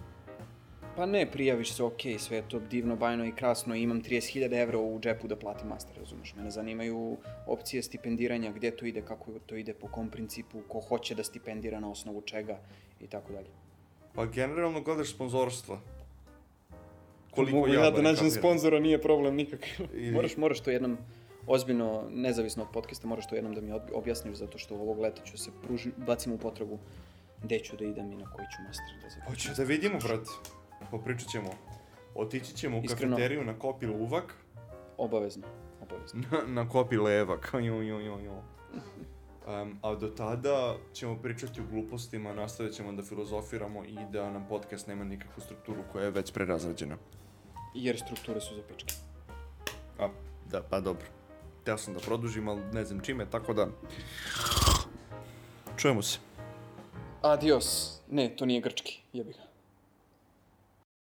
Pa ne, prijaviš se, ok, sve je to divno, bajno i krasno, imam 30.000 evra u džepu da platim master, razumeš? Mene zanimaju opcije stipendiranja, gdje to ide, kako to ide, po kom principu, ko hoće da stipendira na osnovu čega i tako dalje. Pa generalno gledaš sponzorstva. Mogu ja, da barem nađem sponzora, nije problem nikakav. I- moraš, moraš to jednom ozbiljno, nezavisno od podcasta, moraš to jednom da mi ob- objasniš, zato što ovog leta ću se pruži, bacim u potragu gde ću da idem i na koji ću master da zaključim. Hoće da vidimo, brate. Popričat ćemo. Otići ćemo u Iskreno. kafeteriju na kopi luvak, Obavezno, obavezno. na, na kopi levak. Jo, jo, jo, jo. Um, a do tada ćemo pričati o glupostima, nastavit ćemo da filozofiramo i da nam podcast nema nikakvu strukturu koja je već prerazrađena. Jer strukture su za pičke. A, da, pa dobro. Teo sam da produžim, ali ne znam čime, tako da... Čujemo se. Adios. Ne, to nije grčki, jebi ga.